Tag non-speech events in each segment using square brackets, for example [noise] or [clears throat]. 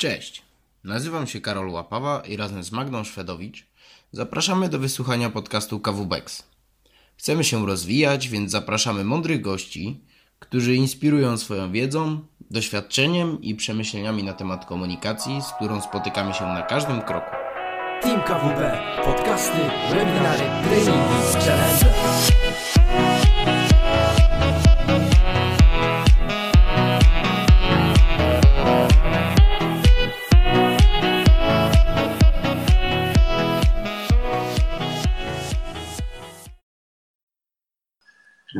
Cześć, nazywam się Karol Łapawa i razem z Magdą Szwedowicz zapraszamy do wysłuchania podcastu KWBEX. Chcemy się rozwijać, więc zapraszamy mądrych gości, którzy inspirują swoją wiedzą, doświadczeniem i przemyśleniami na temat komunikacji, z którą spotykamy się na każdym kroku. Team KWB, podcasty, webinary, treningi, challenge.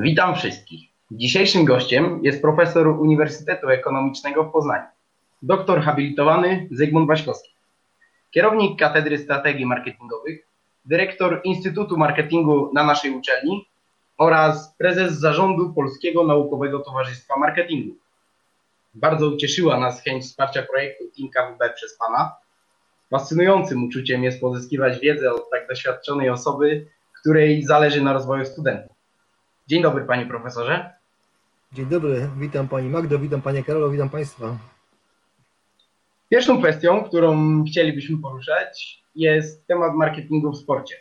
Witam wszystkich. Dzisiejszym gościem jest profesor Uniwersytetu Ekonomicznego w Poznaniu, doktor habilitowany Zygmunt Waśkowski, kierownik Katedry Strategii Marketingowych, dyrektor Instytutu Marketingu na naszej uczelni oraz prezes zarządu Polskiego Naukowego Towarzystwa Marketingu. Bardzo ucieszyła nas chęć wsparcia projektu Team KWB przez Pana. Fascynującym uczuciem jest pozyskiwać wiedzę od tak doświadczonej osoby, której zależy na rozwoju studentów. Dzień dobry Panie Profesorze. Dzień dobry, witam Pani Magdo, witam Panie Karolo, witam Państwa. Pierwszą kwestią, którą chcielibyśmy poruszać, jest temat marketingu w sporcie.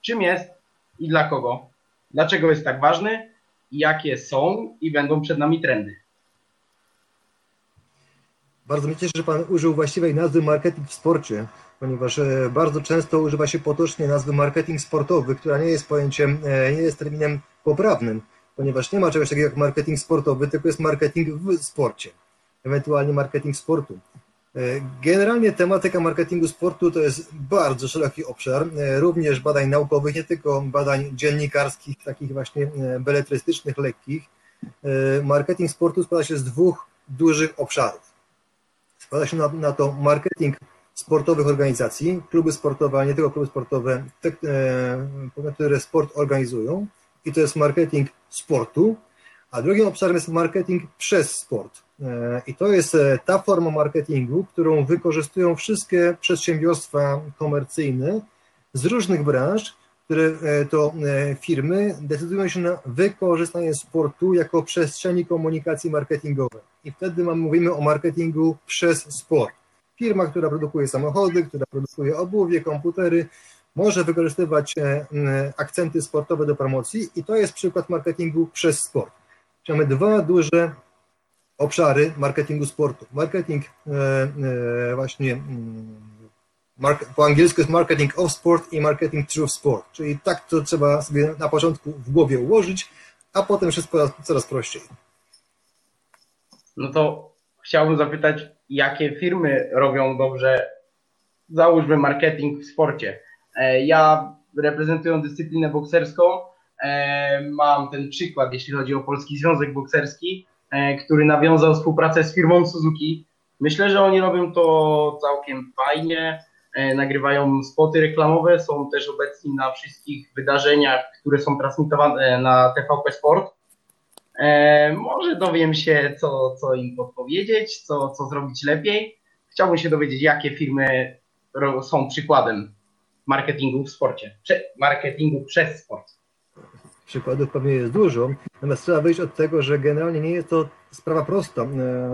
Czym jest i dla kogo? Dlaczego jest tak ważny? Jakie są i będą przed nami trendy? Bardzo mnie cieszy, że Pan użył właściwej nazwy marketing w sporcie, ponieważ e, bardzo często używa się potocznie nazwy marketing sportowy, która nie jest pojęciem, e, nie jest terminem poprawnym, ponieważ nie ma czegoś takiego jak marketing sportowy, tylko jest marketing w sporcie, ewentualnie marketing sportu. E, Generalnie tematyka marketingu sportu to jest bardzo szeroki obszar, e, również badań naukowych, nie tylko badań dziennikarskich, takich właśnie e, beletrystycznych, lekkich. Marketing sportu składa się z dwóch dużych obszarów. Składa się na, na to marketing sportowych organizacji, kluby sportowe, ale nie tylko kluby sportowe, te, które sport organizują, i to jest marketing sportu, a drugim obszarem jest marketing przez sport. E, I to jest e, ta forma marketingu, którą wykorzystują wszystkie przedsiębiorstwa komercyjne z różnych branż, które e, to firmy decydują się na wykorzystanie sportu jako przestrzeni komunikacji marketingowej. I wtedy mówimy o marketingu przez sport. Firma, która produkuje samochody, która produkuje obuwie, komputery, może wykorzystywać e, akcenty sportowe do promocji i to jest przykład marketingu przez sport. Czyli Mamy dwa duże obszary marketingu sportu. Marketing e, e, właśnie po angielsku jest marketing of sport i marketing through sport, czyli tak to trzeba sobie na początku w głowie ułożyć, a potem wszystko coraz prościej. No to chciałbym zapytać, jakie firmy robią dobrze, załóżmy, marketing w sporcie. E, Ja reprezentując dyscyplinę bokserską, e, mam ten przykład, jeśli chodzi o Polski Związek Bokserski, e, który nawiązał współpracę z firmą Suzuki. Myślę, że oni robią to całkiem fajnie, nagrywają spoty reklamowe, są też obecni na wszystkich wydarzeniach, które są transmitowane na TVP Sport. Może dowiem się, co, co im podpowiedzieć, co, co zrobić lepiej. Chciałbym się dowiedzieć, jakie firmy są przykładem marketingu w sporcie, marketingu przez sport. Przykładów pewnie jest dużo, natomiast trzeba wyjść od tego, że generalnie nie jest to sprawa prosta. E,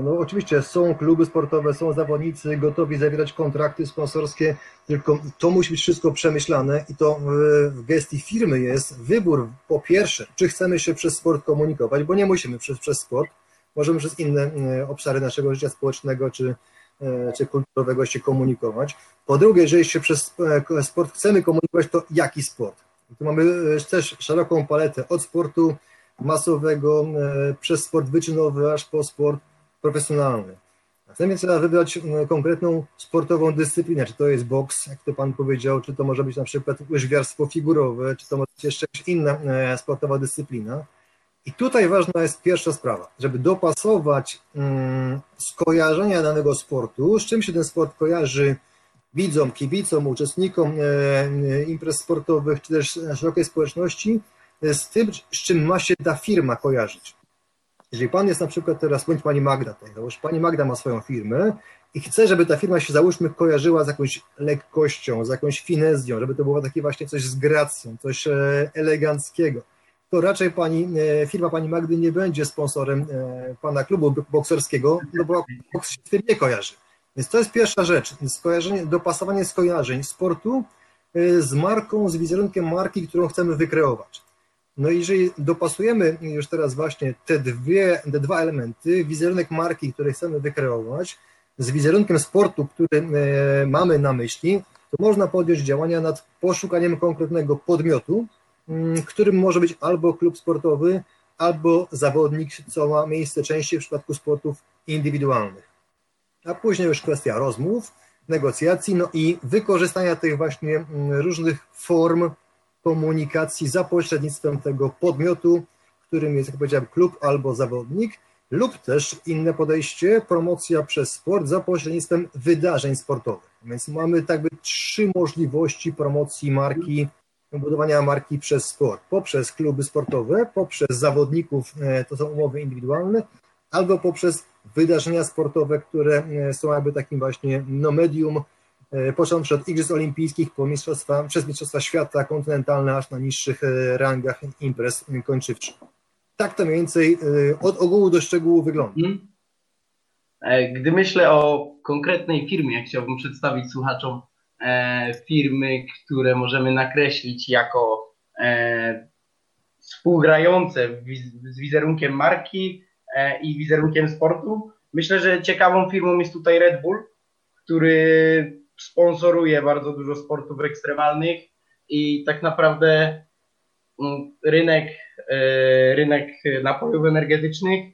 No oczywiście są kluby sportowe, są zawodnicy gotowi zawierać kontrakty sponsorskie, tylko to musi być wszystko przemyślane i to w- gestii firmy jest wybór po pierwsze, czy chcemy się przez sport komunikować, bo nie musimy przez, przez sport, możemy przez inne e, obszary naszego życia społecznego czy, czy kulturowego się komunikować. Po drugie, jeżeli się przez e, sport chcemy komunikować, to jaki sport? Tu mamy e, też szeroką paletę od sportu masowego e, przez sport wyczynowy aż po sport profesjonalny. Następnie trzeba wybrać e, konkretną sportową dyscyplinę, czy to jest boks, jak to Pan powiedział, czy to może być na przykład łyżwiarstwo figurowe, czy to może być jeszcze inna e, sportowa dyscyplina. I tutaj ważna jest pierwsza sprawa, żeby dopasować mm, skojarzenia danego sportu, z czym się ten sport kojarzy widzom, kibicom, uczestnikom e, e, imprez sportowych, czy też szerokiej społeczności, e, z tym, z czym ma się ta firma kojarzyć. Jeżeli pan jest na przykład teraz, bądź pani Magda, tutaj, załóż, pani Magda ma swoją firmę i chce, żeby ta firma się, załóżmy, kojarzyła z jakąś lekkością, z jakąś finezją, żeby to było takie właśnie coś z gracją, coś eleganckiego, to raczej pani, e, firma pani Magdy nie będzie sponsorem e, pana klubu bokserskiego, no bo boks się z tym nie kojarzy. Więc to jest pierwsza rzecz, skojarzenie, dopasowanie skojarzeń sportu y, z marką, z wizerunkiem marki, którą chcemy wykreować. No i jeżeli dopasujemy już teraz właśnie te, dwie, te dwa elementy, wizerunek marki, który chcemy wykreować, z wizerunkiem sportu, który e, mamy na myśli, to można podjąć działania nad poszukaniem konkretnego podmiotu, którym może być albo klub sportowy, albo zawodnik, co ma miejsce częściej w przypadku sportów indywidualnych. A później już kwestia rozmów, negocjacji, no i wykorzystania tych właśnie mm, różnych form komunikacji za pośrednictwem tego podmiotu, którym jest, jak powiedziałem, klub albo zawodnik, lub też inne podejście, promocja przez sport za pośrednictwem wydarzeń sportowych. Więc mamy tak by trzy możliwości promocji marki, budowania marki przez sport. Poprzez kluby sportowe, poprzez zawodników, e, to są umowy indywidualne, albo poprzez wydarzenia sportowe, które e, są jakby takim właśnie no medium, e, począwszy od Igrzysk Olimpijskich po mistrzostwa, przez Mistrzostwa Świata kontynentalne, aż na niższych rangach imprez kończywczych. Tak to mniej więcej od ogółu do szczegółu wygląda. Mhm. Gdy myślę o konkretnej firmie, chciałbym przedstawić słuchaczom firmy, które możemy nakreślić jako e, współgrające z wizerunkiem marki e, i wizerunkiem sportu. Myślę, że ciekawą firmą jest tutaj Red Bull, który sponsoruje bardzo dużo sportów ekstremalnych i tak naprawdę mm, rynek, rynek napojów energetycznych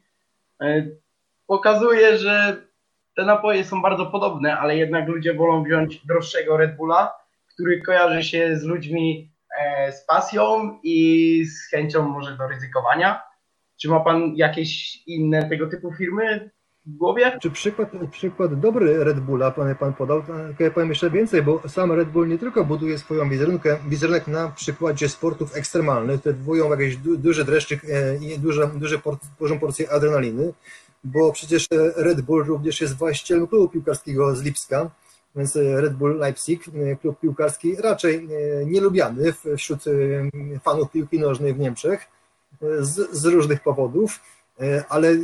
pokazuje, że te napoje są bardzo podobne, ale jednak ludzie wolą wziąć droższego Red Bulla, który kojarzy się z ludźmi e, z pasją i z chęcią może do ryzykowania. Czy ma Pan jakieś inne tego typu firmy w głowie? Czy przykład, przykład dobry Red Bulla Pan, pan podał? Ja powiem jeszcze więcej, bo sam Red Bull nie tylko buduje swoją wizerunkę, wizerunek na przykładzie sportów ekstremalnych, które wywołują jakieś du, duży dreszczyk e, i duże, duże por, dużą porcję adrenaliny, bo przecież Red Bull również jest właścicielem klubu piłkarskiego z Lipska, więc Red Bull Leipzig, klub piłkarski raczej nielubiany wśród fanów piłki nożnej w Niemczech z, z różnych powodów, ale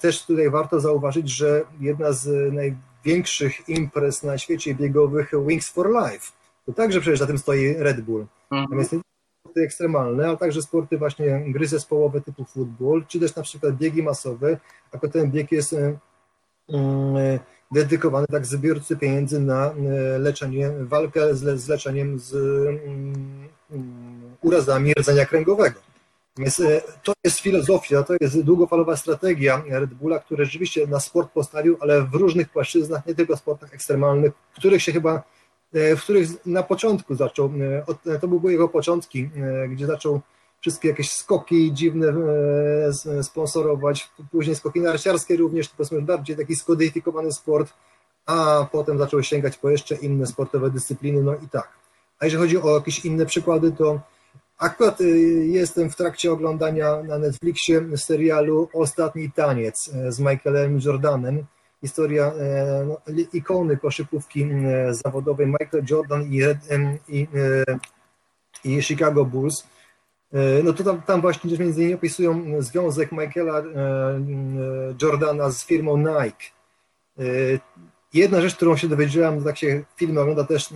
też tutaj warto zauważyć, że jedna z największych imprez na świecie biegowych Wings for Life, to także przecież za tym stoi Red Bull. Mhm. Natomiast sporty ekstremalne, ale także sporty właśnie gry zespołowe typu futbol, czy też na przykład biegi masowe, jako ten bieg jest dedykowany tak zbiorcy pieniędzy na leczenie, walkę z, z leczeniem z urazami rdzenia kręgowego. Więc e, to jest filozofia, to jest długofalowa strategia Red Bulla, który rzeczywiście na sport postawił, ale w różnych płaszczyznach, nie tylko sportach ekstremalnych, których się chyba w których na początku zaczął, e, e, to były jego początki, gdzie zaczął wszystkie jakieś skoki dziwne sponsorować, później skoki narciarskie również, to powiedzmy bardziej taki skodyfikowany sport, a potem zaczął sięgać po jeszcze inne sportowe dyscypliny, no i tak. A jeżeli chodzi o jakieś inne przykłady, to akurat jestem w trakcie oglądania na Netflixie serialu Ostatni taniec z Michaelem Jordanem, historia e, no, ikony koszykówki e, zawodowej Michael Jordan i, i, e, i Chicago Bulls. No to tam, tam właśnie między innymi opisują związek Michaela Jordana z firmą Nike. Jedna rzecz, którą się dowiedziałem, tak się film ogląda też,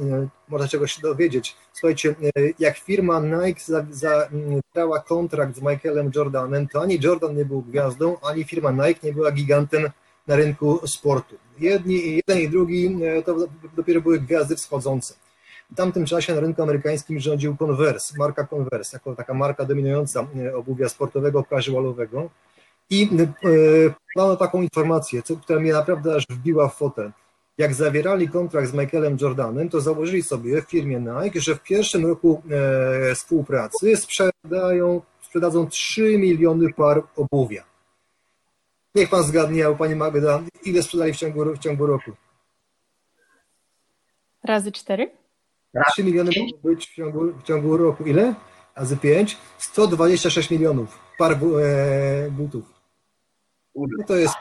można czegoś się dowiedzieć. Słuchajcie, jak firma Nike zabrała za, kontrakt z Michaelem Jordanem, to ani Jordan nie był gwiazdą, ani firma Nike nie była gigantem na rynku sportu. Jedni, jeden i drugi e, to dopiero były gwiazdy wschodzące. W tamtym czasie na rynku amerykańskim rządził Converse, marka Converse, jako taka marka dominująca e, obuwia sportowego, casualowego. I e, taką informację, co, która mnie naprawdę aż wbiła w fotel. Jak zawierali kontrakt z Michaelem Jordanem, to założyli sobie w firmie Nike, że w pierwszym roku współpracy sprzedają, sprzedadzą 3 miliony par obuwia. Niech pan zgadnie, albo pani Magda, ile sprzedali w ciągu, w ciągu roku? Razy cztery? 3 miliony mogą być w ciągu, w ciągu roku. Ile? Razy 5? 126 milionów par e, butów. No to jest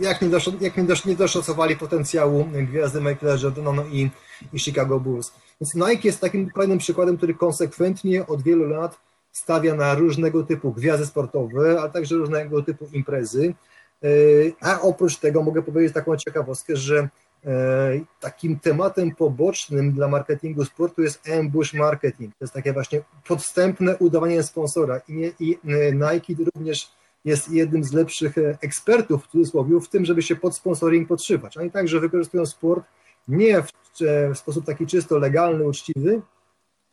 jak nie, dosz, jak nie, dosz, nie doszacowali potencjału gwiazdy Michaela Jordana no i, i Chicago Bulls. Więc Nike jest takim kolejnym przykładem, który konsekwentnie od wielu lat stawia na różnego typu gwiazdy sportowe, ale także różnego typu imprezy. A oprócz tego mogę powiedzieć taką ciekawostkę, że takim tematem pobocznym dla marketingu sportu jest ambush marketing. To jest takie właśnie podstępne udawanie sponsora i, nie, i Nike również jest jednym z lepszych ekspertów w cudzysłowie w tym, żeby się pod sponsoring podszywać. Oni także wykorzystują sport nie w, w sposób taki czysto legalny, uczciwy,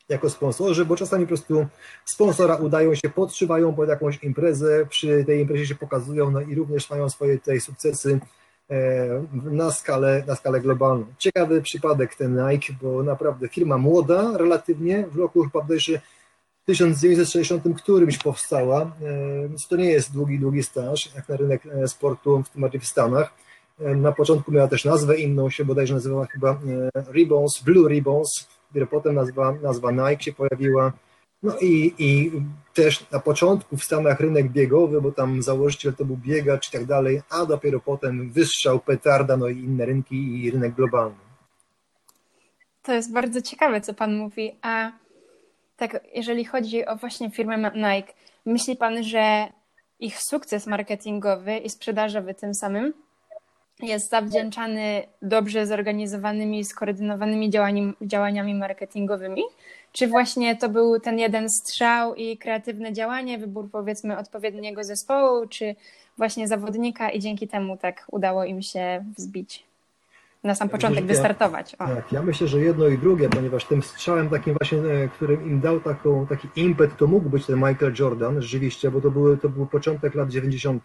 jako sponsorzy, bo czasami po prostu sponsora udają się, podszywają pod jakąś imprezę, przy tej imprezie się pokazują no i również mają swoje tutaj sukcesy e, na skalę, na skalę globalną. Ciekawy przypadek ten Nike, bo naprawdę firma młoda relatywnie, w roku chyba bodajże 1960 którymś powstała, e, to nie jest długi, długi staż, jak na rynek e, sportu, w tym w Stanach. Na początku miała też nazwę inną, się bodajże nazywała chyba Ribbons, Blue Ribbons, dopiero potem nazwa, nazwa Nike się pojawiła. No i, i też na początku w Stanach rynek biegowy, bo tam założyciel to był biegacz i tak dalej, a dopiero potem wystrzał, petarda, no i inne rynki i rynek globalny. To jest bardzo ciekawe, co Pan mówi. A tak, jeżeli chodzi o właśnie firmę Nike, myśli Pan, że ich sukces marketingowy i sprzedażowy tym samym jest zawdzięczany dobrze zorganizowanymi, skoordynowanymi działaniami, działaniami marketingowymi? Czy właśnie to był ten jeden strzał i kreatywne działanie, wybór powiedzmy odpowiedniego zespołu, czy właśnie zawodnika i dzięki temu tak udało im się wzbić? Na sam początek ja, wystartować. O. Tak, ja myślę, że jedno i drugie, ponieważ tym strzałem takim właśnie, e, którym im dał taką, taki impet, to mógł być ten Michael Jordan, rzeczywiście, bo to, były, to był początek lat 90.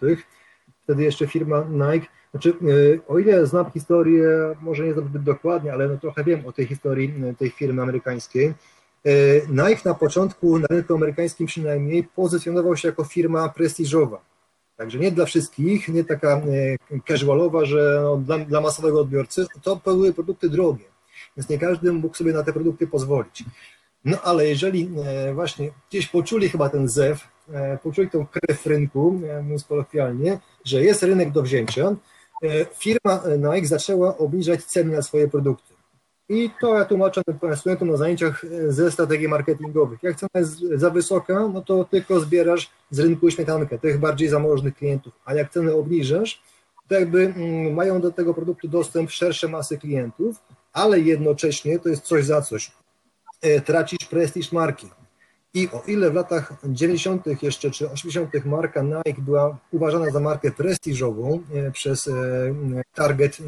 Wtedy jeszcze firma Nike znaczy, e, o ile znam historię, może nie zbyt dokładnie, ale no trochę wiem o tej historii e, tej firmy amerykańskiej. E, Nike na początku na rynku amerykańskim przynajmniej pozycjonował się jako firma prestiżowa. Także nie dla wszystkich, nie taka casualowa, że no, dla, dla masowego odbiorcy, to były produkty drogie, więc nie każdy mógł sobie na te produkty pozwolić. No ale jeżeli właśnie gdzieś poczuli chyba ten zew, poczuli tą krew rynku, mówiąc kolokwialnie, że jest rynek do wzięcia, E, firma Nike zaczęła obniżać ceny na swoje produkty. I to ja tłumaczę studentom na zajęciach e, ze strategii marketingowych. Jak cena jest za wysoka, no to tylko zbierasz z rynku śmietankę, tych bardziej zamożnych klientów, a jak cenę obniżasz, to jakby mm, mają do tego produktu dostęp szersze masy klientów, ale jednocześnie to jest coś za coś. E, tracisz prestiż marki. I o ile w latach 90. jeszcze czy 80. marka Nike była uważana za markę prestiżową e, przez e, Target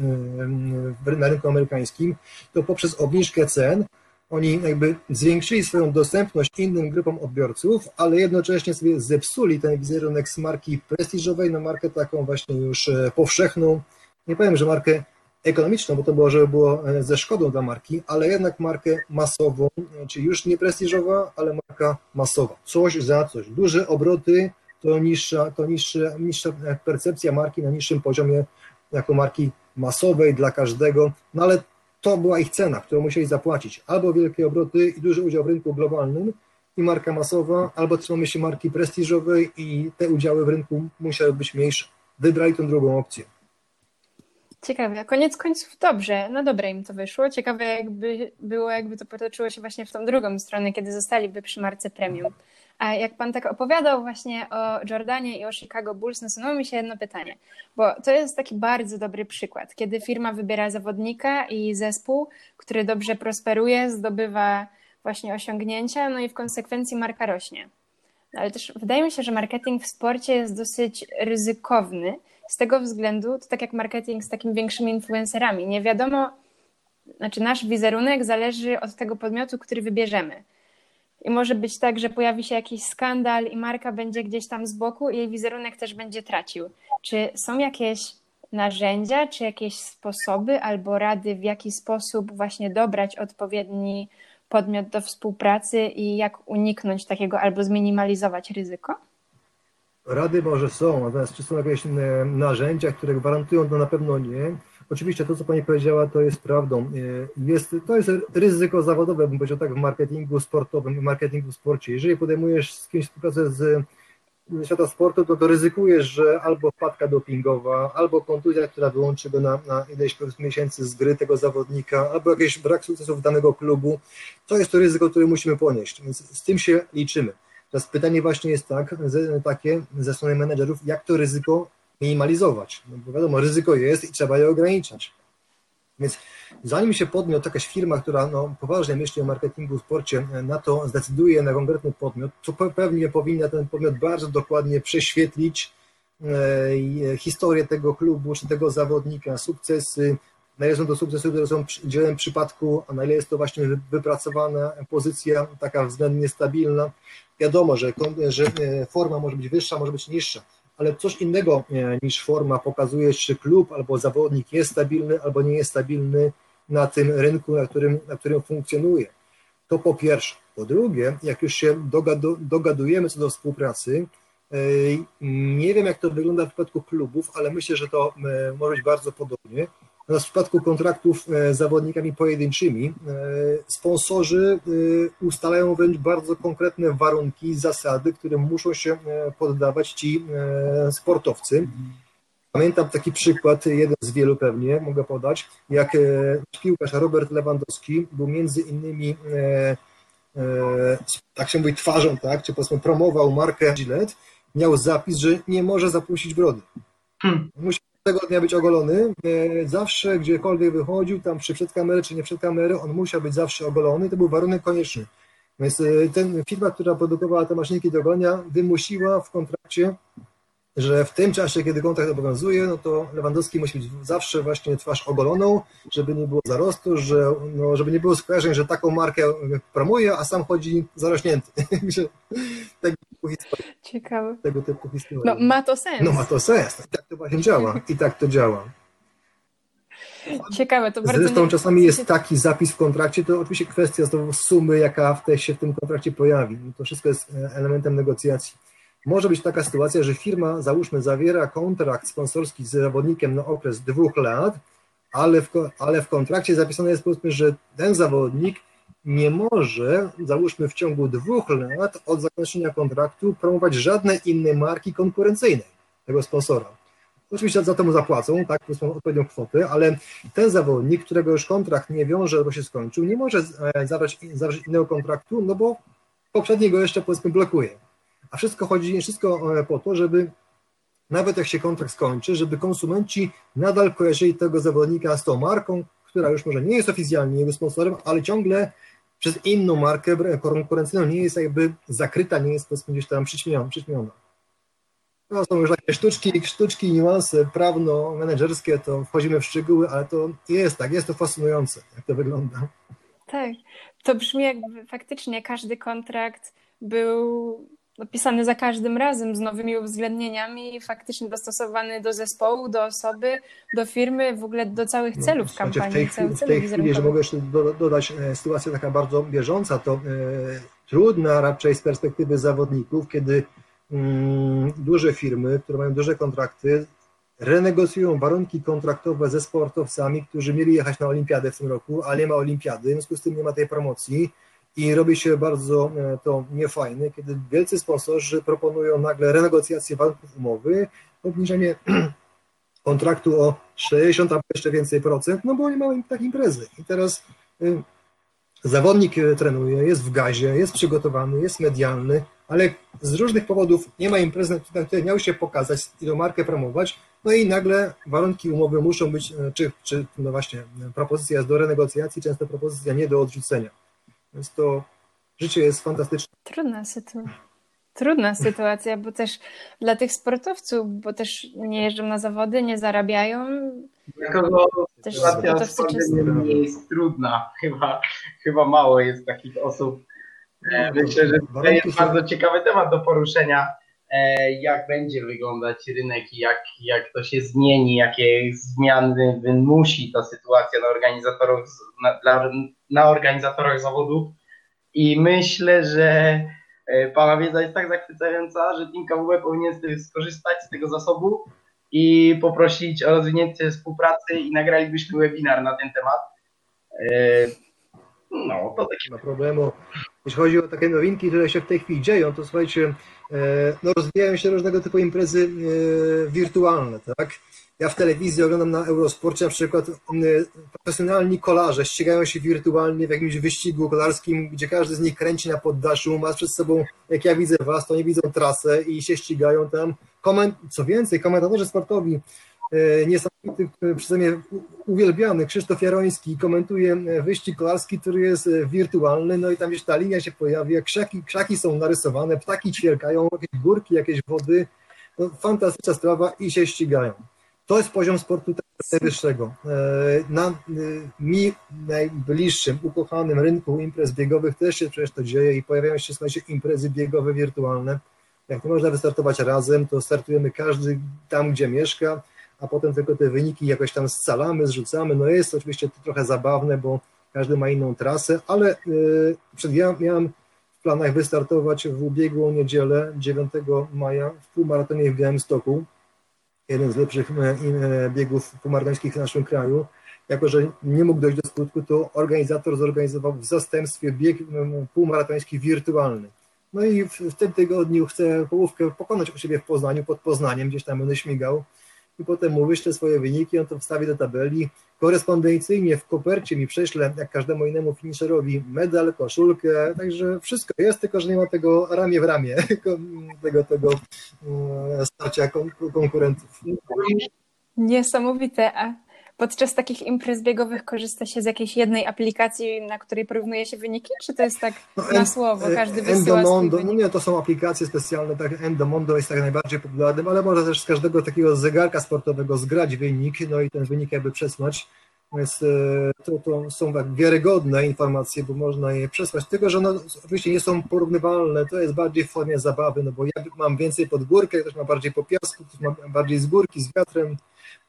e, na rynku amerykańskim, to poprzez obniżkę cen oni jakby zwiększyli swoją dostępność innym grupom odbiorców, ale jednocześnie sobie zepsuli ten wizerunek z marki prestiżowej na markę taką właśnie już powszechną. Nie powiem, że markę ekonomiczną, bo to było, żeby było e, ze szkodą dla marki, ale jednak markę masową, e, czyli już nie prestiżowa, ale marka masowa. Coś za coś. Duże obroty to niższa, to niższa, niższa percepcja marki na niższym poziomie jako marki masowej dla każdego, no ale to była ich cena, którą musieli zapłacić. Albo wielkie obroty i duży udział w rynku globalnym i marka masowa, albo trzymamy się marki prestiżowej i te udziały w rynku musiały być mniejsze. Wybrali tą drugą opcję. Ciekawe. Koniec końców dobrze. No dobre im to wyszło. Ciekawe jakby było, jakby to potoczyło się właśnie w tą drugą stronę, kiedy zostaliby przy marce premium. A jak pan tak opowiadał właśnie o Jordanie i o Chicago Bulls, nasunęło mi się jedno pytanie, bo to jest taki bardzo dobry przykład, kiedy firma wybiera zawodnika i zespół, który dobrze prosperuje, zdobywa właśnie osiągnięcia, no i w konsekwencji marka rośnie. No ale też wydaje mi się, że marketing w sporcie jest dosyć ryzykowny, z tego względu, to tak jak marketing z takimi większymi influencerami, nie wiadomo, znaczy nasz wizerunek zależy od tego podmiotu, który wybierzemy. I może być tak, że pojawi się jakiś skandal i marka będzie gdzieś tam z boku i jej wizerunek też będzie tracił. Czy są jakieś narzędzia, czy jakieś sposoby albo rady, w jaki sposób właśnie dobrać odpowiedni podmiot do współpracy i jak uniknąć takiego albo zminimalizować ryzyko? Rady może są, natomiast czy są jakieś e, narzędzia, które gwarantują, to na pewno nie. Oczywiście to, co Pani powiedziała, to jest prawdą. E, jest, to jest ryzyko zawodowe, bym powiedział tak, w marketingu sportowym, w marketingu w sporcie. Jeżeli podejmujesz z kimś współpracę z świata sportu, to, to ryzykujesz, że albo wpadka dopingowa, albo kontuzja, która wyłączy go na, na ileś miesięcy z gry tego zawodnika, albo jakiś brak sukcesów danego klubu. To jest to ryzyko, które musimy ponieść, więc z tym się liczymy. Teraz pytanie właśnie jest tak, takie ze strony menedżerów, jak to ryzyko minimalizować. No bo wiadomo, ryzyko jest i trzeba je ograniczać. Więc zanim się podmiot, jakaś firma, która no, poważnie myśli o marketingu w sporcie, na to zdecyduje na konkretny podmiot, to pewnie powinna ten podmiot bardzo dokładnie prześwietlić e, historię tego klubu czy tego zawodnika, sukcesy, na ile są to sukcesy, które są w dzielnym przypadku, a na ile jest to właśnie wypracowana pozycja, taka względnie stabilna. Wiadomo, że, że e, forma może być wyższa, może być niższa, ale coś innego e, niż forma pokazuje, czy klub albo zawodnik jest stabilny albo nie jest stabilny na tym rynku, na którym, na którym funkcjonuje. To po pierwsze. Po drugie, jak już się dogadu, dogadujemy co do współpracy, e, nie wiem jak to wygląda w przypadku klubów, ale myślę, że to może być bardzo podobnie. Natomiast w przypadku kontraktów e, z zawodnikami pojedynczymi, e, sponsorzy e, ustalają wręcz bardzo konkretne warunki, zasady, którym muszą się poddawać ci sportowcy. Pamiętam taki przykład, jeden z wielu pewnie mogę podać, jak piłkarz Robert Lewandowski był między innymi, tak się mówi, twarzą, tak, czy powiedzmy promował markę Gillette, miał zapis, że nie może zapuścić brody. Hmm. Musi tego dnia być ogolony. Zawsze, gdziekolwiek wychodził, tam czy przed kamerę, czy nie przed kamerę, on musiał być zawsze ogolony. To był warunek konieczny. Więc e, ten firma, która produkowała te maszynki do golenia, wymusiła w kontrakcie, że w tym czasie, kiedy kontrakt obowiązuje, no to Lewandowski musi być zawsze właśnie twarz ogoloną, żeby nie było zarostu, że, no, żeby nie było skojarzeń, że taką markę promuje, a sam chodzi zarośnięty. [laughs] tego typu historii. Ciekawe. Tego typu historii. No ma to sens. No ma to sens. I tak to właśnie działa. I tak to działa. Ciekawe, to bardzo. Zresztą nie... czasami jest taki zapis w kontrakcie, to oczywiście kwestia znowu sumy, jaka w te, się w tym kontrakcie pojawi. To wszystko jest e, elementem negocjacji. Może być taka sytuacja, że firma, załóżmy, zawiera kontrakt sponsorski z zawodnikiem na okres dwóch lat, ale w, ale w kontrakcie zapisane jest powiedzmy, że ten zawodnik nie może, załóżmy w ciągu dwóch lat od zakończenia kontraktu, promować żadnej innej marki konkurencyjnej tego sponsora. Oczywiście za to mu zapłacą, tak, odpowiednią kwotę, ale ten zawodnik, którego już kontrakt nie wiąże, bo się skończył, nie może zawrzeć, zawrzeć innego kontraktu, no bo poprzedni go jeszcze powiedzmy blokuje. A wszystko chodzi, wszystko e, po to, żeby nawet jak się kontrakt skończy, żeby konsumenci nadal kojarzyli tego zawodnika z tą marką, która już może nie jest oficjalnie jego sponsorem, ale ciągle przez inną markę konkurencyjną nie jest jakby zakryta, nie jest powiedzmy gdzieś tam przyćmiona. To są już takie sztuczki, sztuczki, niuanse prawno-menedżerskie, to wchodzimy w szczegóły, ale to jest tak, jest to fascynujące, jak to wygląda. Tak, to brzmi jakby faktycznie każdy kontrakt był opisany za każdym razem z nowymi uwzględnieniami, faktycznie dostosowany do zespołu, do osoby, do firmy, w ogóle do całych no, celów no, kampanii. W tej, chwili, w tej chwili, jeżeli mogę jeszcze dodać e, sytuację taka bardzo bieżąca, to e, trudna raczej z perspektywy zawodników, kiedy mm, duże firmy, które mają duże kontrakty, renegocjują warunki kontraktowe ze sportowcami, którzy mieli jechać na olimpiadę w tym roku, ale nie ma olimpiady, w związku z tym nie ma tej promocji i robi się bardzo e, to niefajne, kiedy wielcy sponsorzy proponują nagle renegocjację warunków umowy, obniżenie [clears throat] kontraktu o 60 albo jeszcze więcej procent, no bo nie mają tak imprezy. I teraz y, zawodnik e, trenuje, jest w gazie, jest przygotowany, jest medialny, ale z różnych powodów nie ma imprezy, na której miał się pokazać i tą markę promować, no i nagle warunki umowy muszą być, e, czy, czy no właśnie, propozycja jest do renegocjacji, często propozycja nie do odrzucenia. Więc to życie jest fantastyczne. Trudna sytuacja. Trudna sytuacja, bo też dla tych sportowców, bo też nie jeżdżą na zawody, nie zarabiają. Dlatego sytuacja nie jest trudna. [laughs] Chyba, chyba mało jest takich osób. E, myślę, że to jest bardzo ciekawy temat do poruszenia, jak będzie wyglądać rynek i jak, jak to się zmieni, jakie zmiany wymusi ta sytuacja na organizatorów, na, dla, na organizatorach zawodów i myślę, że e, Pana wiedza jest tak zachwycająca, że Team KWB powinien skorzystać z tego zasobu i poprosić o rozwinięcie współpracy i nagralibyśmy webinar na ten temat. E, no, to takie. Ma problemu. Jeśli chodzi o takie nowinki, które się w tej chwili dzieją, to słuchajcie, e, no rozwijają się różnego typu imprezy wirtualne, tak? Ja w telewizji oglądam na Eurosporcie na przykład profesjonalni kolarze ścigają się wirtualnie w jakimś wyścigu kolarskim, gdzie każdy z nich kręci na poddaszu, ma przed sobą, jak ja widzę was, to nie widzą trasę i się ścigają tam. koment, co więcej, komentatorzy sportowi e, niesamowity, e, przeze mnie uwielbiany Krzysztof Jaroński komentuje e, wyścig kolarski, który jest wirtualny, no i tam gdzieś ta linia się pojawia, krzaki, krzaki są narysowane, ptaki ćwierkają, jakieś górki, jakieś wody, no, fantastyczna sprawa i się ścigają. To jest poziom sportu najwyższego. Na mi najbliższym, ukochanym rynku imprez biegowych też się przecież to dzieje i pojawiają się, słuchajcie, imprezy biegowe wirtualne, jak nie można wystartować razem, to startujemy każdy tam, gdzie mieszka, a potem tylko te wyniki jakoś tam scalamy, zrzucamy. No jest oczywiście to trochę zabawne, bo każdy ma inną trasę, ale yy, przed ja miałem w planach wystartować w ubiegłą niedzielę 9 maja w półmaratonie w Białymstoku, jeden z lepszych e, e, biegów półmaratońskich w naszym kraju. Jako, że nie mógł dojść do skutku, to organizator zorganizował w zastępstwie bieg półmaratoński wirtualny. No i w, w, tym tygodniu chcę połówkę pokonać u siebie w Poznaniu, pod Poznaniem, gdzieś tam będę śmigał i potem mu wyślę swoje wyniki, on to wstawi do tabeli. Korespondencyjnie w kopercie mi prześlę, jak każdemu innemu finisherowi, medal, koszulkę, także wszystko jest, tylko że nie ma tego ramię w ramię, [laughs] tego, tego e, starcia konkurentów. Niesamowite. A podczas takich imprez biegowych korzysta się z jakiejś jednej aplikacji, na której porównuje się wyniki, czy to jest tak no, na słowo, każdy wysyła Endomondo, no nie, to są aplikacje specjalne, tak Endomondo jest tak najbardziej popularnym, ale można też z każdego takiego zegarka sportowego zgrać wynik, no i ten wynik jakby przesłać. Więc e, to, to są tak wiarygodne informacje, bo można je przesłać, tylko że no, oczywiście nie są porównywalne, to jest bardziej w formie zabawy, no bo ja mam więcej pod górkę, ktoś ma bardziej po piasku, ktoś ma bardziej z górki, z wiatrem,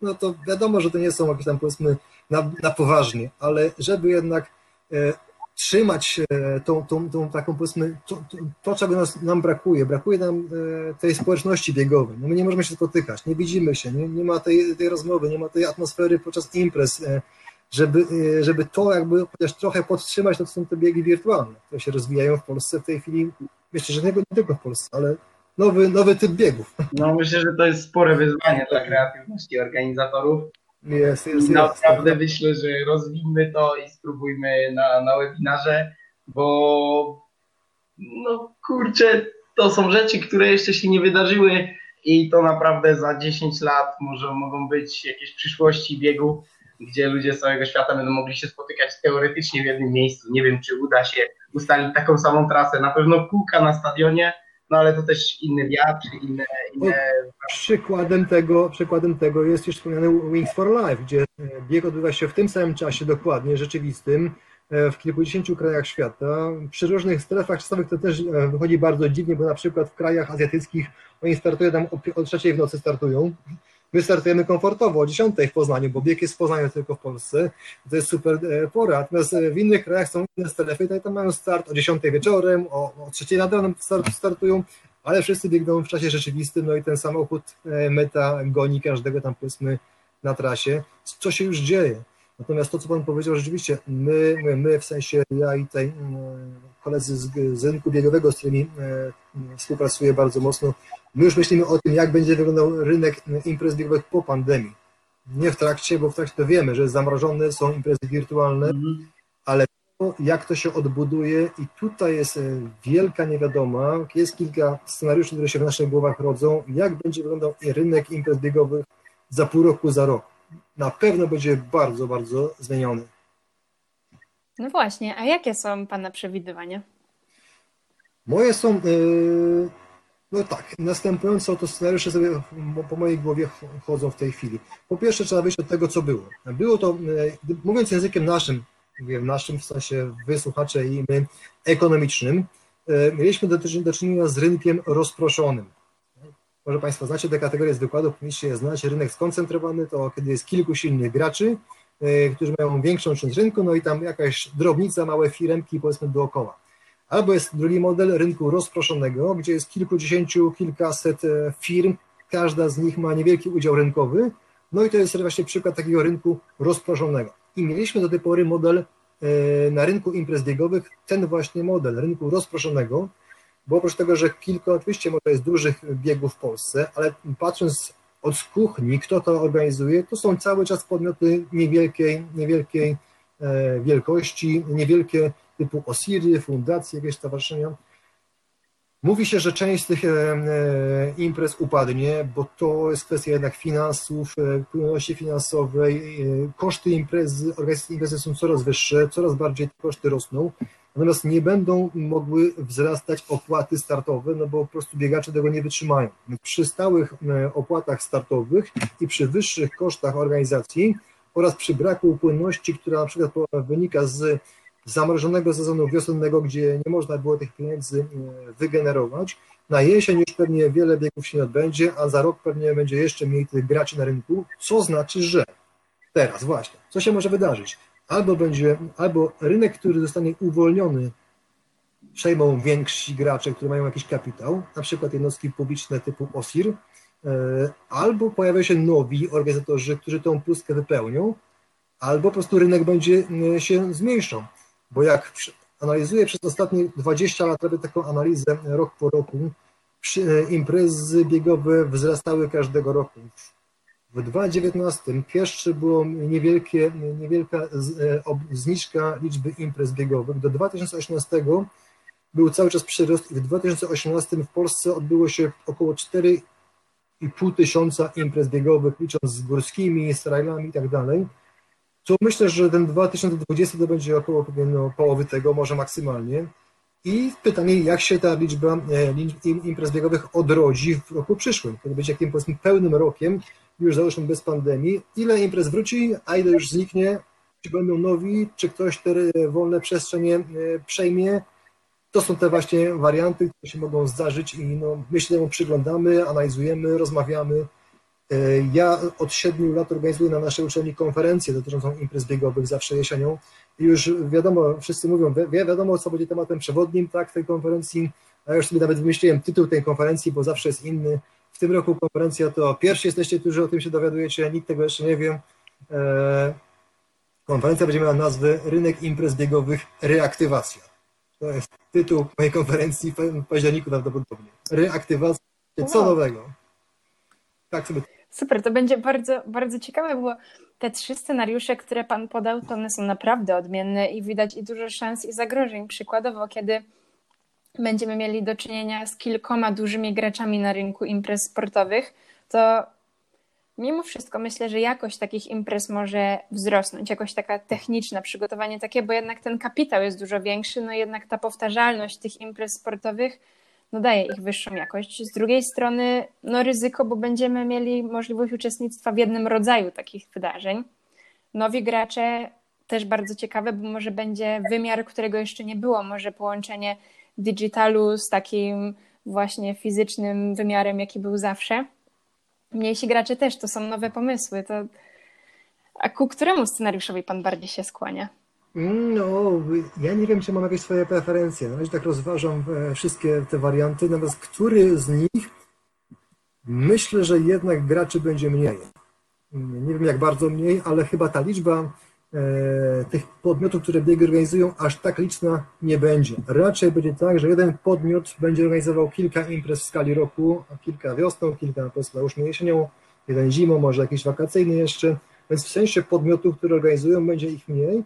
no to wiadomo, że to nie są jakieś tam powiedzmy na, na poważnie, ale żeby jednak e, trzymać e, tą, tą, tą taką powiedzmy to, to, to czego nas, nam brakuje, brakuje nam e, tej społeczności biegowej, no my nie możemy się spotykać, nie widzimy się, nie, nie ma tej, tej rozmowy, nie ma tej atmosfery podczas imprez, e, żeby, e, żeby to jakby chociaż trochę podtrzymać, to są te biegi wirtualne, które się rozwijają w Polsce w tej chwili, myślę, że nie, tylko w Polsce, ale nowy, nowy typ biegów. No myślę, że to jest spore wyzwanie dla kreatywności organizatorów. Jest, jest, Naprawdę jest. myślę, że rozwijmy to i spróbujmy na, na webinarze, bo no kurczę, to są rzeczy, które jeszcze się nie wydarzyły i to naprawdę za 10 lat może mogą być jakieś przyszłości biegu, gdzie ludzie z całego świata będą mogli się spotykać teoretycznie w jednym miejscu. Nie wiem, czy uda się ustalić taką samą trasę. Na pewno kółka na stadionie, no ale to też inny wiatr, inne... inne... Przykładem, tego, przykładem tego jest już wspomniany Wings for Life, gdzie bieg odbywa się w tym samym czasie dokładnie, rzeczywistym, e, w kilkudziesięciu krajach świata. Przy różnych strefach czasowych to też e, wychodzi bardzo dziwnie, bo na przykład w krajach azjatyckich oni startują tam o trzeciej w nocy startują, My startujemy komfortowo o 10 w Poznaniu, bo bieg jest w Poznaniu tylko w Polsce. To jest super e, pora. Natomiast e, w innych krajach są inne strefy, tam mają start o 10 wieczorem, o, o 3 nad ranem start, startują, ale wszyscy biegną w czasie rzeczywistym, no i ten samochód e, meta goni każdego tam powiedzmy na trasie, co się już dzieje. Natomiast to, co Pan powiedział, rzeczywiście my, my, my w sensie ja i tutaj koledzy z, z rynku biegowego, z którymi współpracuję bardzo mocno, My już myślimy o tym, jak będzie wyglądał rynek imprez biegowych po pandemii. Nie w trakcie, bo w trakcie to wiemy, że zamrożone są imprezy wirtualne, mhm. ale to, jak to się odbuduje i tutaj jest e, wielka niewiadoma, jest kilka scenariuszy, które się w naszych głowach rodzą, jak będzie wyglądał rynek imprez biegowych za pół roku, za rok. Na pewno będzie bardzo, bardzo zmieniony. No właśnie, a jakie są Pana przewidywania? Moje są... Yy no tak, następująco to scenariusze sobie po mojej głowie chodzą w tej chwili. Po pierwsze trzeba wyjść od tego, co było. Było to, e, mówiąc językiem naszym, mówię naszym w sensie wysłuchacze i my, ekonomicznym, e, mieliśmy do, czynienia z rynkiem rozproszonym. Może Państwo znacie te kategorie z wykładów, powinniście je znać. Rynek skoncentrowany to kiedy jest kilku silnych graczy, którzy mają większą część rynku, no i tam jakaś drobnica, małe firemki powiedzmy dookoła. Albo jest drugi model rynku rozproszonego, gdzie jest kilkudziesięciu, kilkaset e, firm, każda z nich ma niewielki udział rynkowy, no i to jest właśnie przykład takiego rynku rozproszonego. I mieliśmy do tej pory model e, na rynku imprez biegowych, ten właśnie model rynku rozproszonego, bo oprócz tego, że kilka, oczywiście może jest dużych biegów w Polsce, ale patrząc od kuchni, kto to organizuje, to są cały czas podmioty niewielkiej, niewielkiej e, wielkości, niewielkie typu OSIRY, fundacje, jakieś stowarzyszenia. Mówi się, że część z tych e, e, imprez upadnie, bo to jest kwestia jednak finansów, płynności finansowej. Koszty imprezy, organizacji imprezy są coraz wyższe, coraz bardziej te koszty rosną. Natomiast nie będą mogły wzrastać opłaty startowe, no bo po prostu biegacze tego nie wytrzymają. Przy stałych e, opłatach startowych i przy wyższych kosztach organizacji oraz przy braku płynności, która na przykład wynika z zamrożonego sezonu wiosennego, gdzie nie można było tych pieniędzy e, wygenerować. Na jesień już pewnie wiele biegów się nie odbędzie, a za rok pewnie będzie jeszcze mniej tych graczy na rynku, co znaczy, że teraz właśnie, co się może wydarzyć? Albo będzie, albo rynek, który zostanie uwolniony, przejmą więksi gracze, którzy mają jakiś kapitał, na przykład jednostki publiczne typu OSIR, e, albo pojawią się nowi organizatorzy, którzy tą pustkę wypełnią, albo po prostu rynek będzie e, się zmniejszał. Bo jak analizuję przez ostatnie 20 lat, robię taką analizę rok po roku, e, imprezy biegowe wzrastały każdego roku. W 2019 pierwsze było niewielkie, niewielka e, zniżka liczby imprez biegowych. Do 2018 był cały czas przyrost i w 2018 w Polsce odbyło się około 4,5 tysiąca imprez biegowych, licząc z górskimi, z trailami i tak dalej. To myślę, że ten 2020 to będzie około no, połowy tego, może maksymalnie. I pytanie, jak się ta liczba e, liczb im- imprez biegowych odrodzi w roku przyszłym, kiedy będzie powiedzmy pełnym rokiem, już załóżmy bez pandemii, ile imprez wróci, a ile już zniknie, czy będą nowi, czy ktoś te wolne przestrzenie e, przejmie. To są te właśnie warianty, które się mogą zdarzyć i no, my się temu przyglądamy, analizujemy, rozmawiamy. E, Ja od siedmiu lat organizuję na naszej uczelni konferencje dotyczącą imprez biegowych zawsze jesienią i już wiadomo, wszyscy mówią, wi- wi- wiadomo co będzie tematem przewodnim tak, tej konferencji, a ja już sobie nawet wymyśliłem tytuł tej konferencji, bo zawsze jest inny. W tym roku konferencja to pierwsi jesteście, którzy o tym się dowiadujecie, nikt tego jeszcze nie wie. E, Konferencja będzie miała nazwę Rynek imprez biegowych reaktywacja. To jest tytuł mojej konferencji w październiku prawdopodobnie. Reaktywacja, co Wow. nowego. Tak sobie Super, to będzie bardzo, bardzo ciekawe, bo te trzy scenariusze, które Pan podał, to one są naprawdę odmienne i widać i dużo szans i zagrożeń. Przykładowo, kiedy będziemy mieli do czynienia z kilkoma dużymi graczami na rynku imprez sportowych, to mimo wszystko myślę, że jakość takich imprez może wzrosnąć, jakoś taka techniczna, przygotowanie takie, bo jednak ten kapitał jest dużo większy, no jednak ta powtarzalność tych imprez sportowych no daje ich wyższą jakość. Z drugiej strony, no ryzyko, bo będziemy mieli możliwość uczestnictwa w jednym rodzaju takich wydarzeń. Nowi gracze też bardzo ciekawe, bo może będzie wymiar, którego jeszcze nie było, może połączenie digitalu z takim właśnie fizycznym wymiarem, jaki był zawsze. Mniejsi gracze też, to są nowe pomysły. To... A ku któremu scenariuszowi pan bardziej się skłania? No, ja nie wiem, czy mam jakieś swoje preferencje. Na razie tak rozważam e, wszystkie te warianty, natomiast który z nich myślę, że jednak graczy będzie mniej. Nie wiem jak bardzo mniej, ale chyba ta liczba tych podmiotów, które biegi organizują, aż tak liczna nie będzie. Raczej będzie tak, że jeden podmiot będzie organizował kilka imprez w skali roku, kilka wiosną, kilka powiedzmy jesienią, jeden zimą, może jakiś wakacyjny jeszcze. Więc w sensie podmiotów, które organizują, będzie ich mniej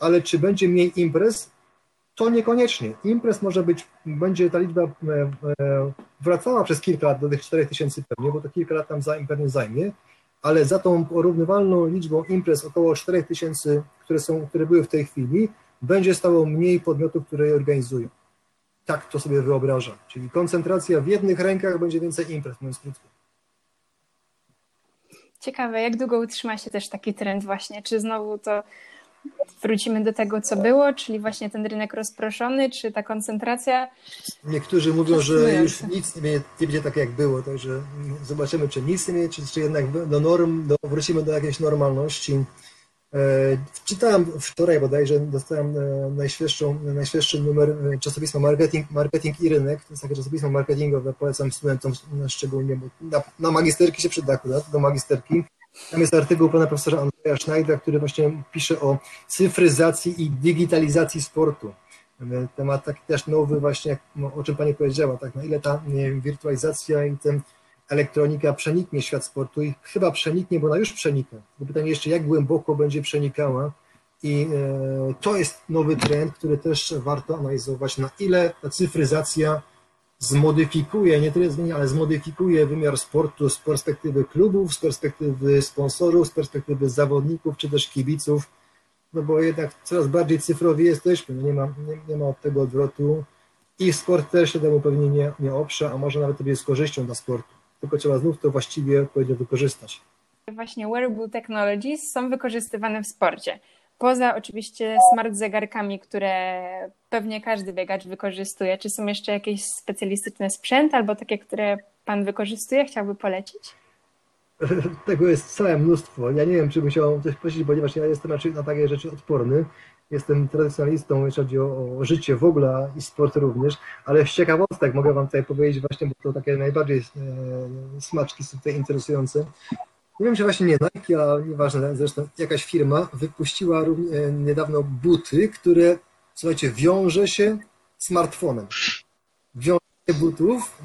ale czy będzie mniej imprez? To niekoniecznie. Imprez może być, będzie ta liczba e, e, wracała przez kilka lat do tych 4000 pewnie, bo to kilka lat tam za, pewnie zajmie, ale za tą porównywalną liczbą imprez około 4000, które, są, które były w tej chwili, będzie stało mniej podmiotów, które je organizują. Tak to sobie wyobrażam. Czyli koncentracja w jednych rękach będzie więcej imprez, mówiąc krótko. Ciekawe, jak długo utrzyma się też taki trend właśnie? Czy znowu to wrócimy do tego, co było, czyli właśnie ten rynek rozproszony, czy ta koncentracja? Niektórzy mówią, że już nic nie będzie, nie będzie tak jak było, także zobaczymy, czy nic nie będzie, czy, czy jednak do norm, do, wrócimy do jakiejś normalności. E, czytałem wczoraj bodajże, dostałem e, najświeższą, najświeższy numer e, czasopisma Marketing, Marketing i Rynek, to jest takie czasopismo marketingowe, polecam studentom szczególnie, bo na, na magisterki się przyda akurat, do magisterki. Tam jest artykuł pana profesora Andrzeja Schneidera, który właśnie pisze o cyfryzacji i digitalizacji sportu. Temat taki też nowy właśnie, no, o czym Pani powiedziała, tak, na ile ta wirtualizacja i ten elektronika przeniknie świat sportu i chyba przeniknie, bo ona już przenika. Tylko pytanie jeszcze, jak głęboko będzie przenikała i e, to jest nowy trend, który też warto analizować, na ile ta cyfryzacja zmodyfikuje, nie tyle zmieni, ale zmodyfikuje wymiar sportu z perspektywy klubów, z perspektywy sponsorów, z perspektywy zawodników czy też kibiców, no bo jednak coraz bardziej cyfrowi jesteśmy, no nie, ma, nie, nie ma od tego odwrotu i sport też się temu pewnie nie, nie oprze, a może nawet to jest korzyścią dla sportu, tylko trzeba znów to właściwie odpowiednio wykorzystać. Właśnie wearable technologies są wykorzystywane w sporcie. Poza oczywiście smart zegarkami, które pewnie każdy biegacz wykorzystuje, czy są jeszcze jakieś specjalistyczne sprzęty albo takie, które Pan wykorzystuje, chciałby polecić? [laughs] Tego jest całe mnóstwo. Ja nie wiem, czy musiałem coś prosić, ponieważ ja jestem raczej na takie rzeczy odporny. Jestem tradycjonalistą, jeśli chodzi o, o życie w ogóle i sport również, ale z ciekawostek mogę Wam tutaj powiedzieć właśnie, bo to takie najbardziej e, smaczki są tutaj interesujące. Nie wiem, czy właśnie nie Nike, a nieważne, zresztą jakaś firma wypuściła e, niedawno buty, które, słuchajcie, wiąże się smartfonem. Wiąże butów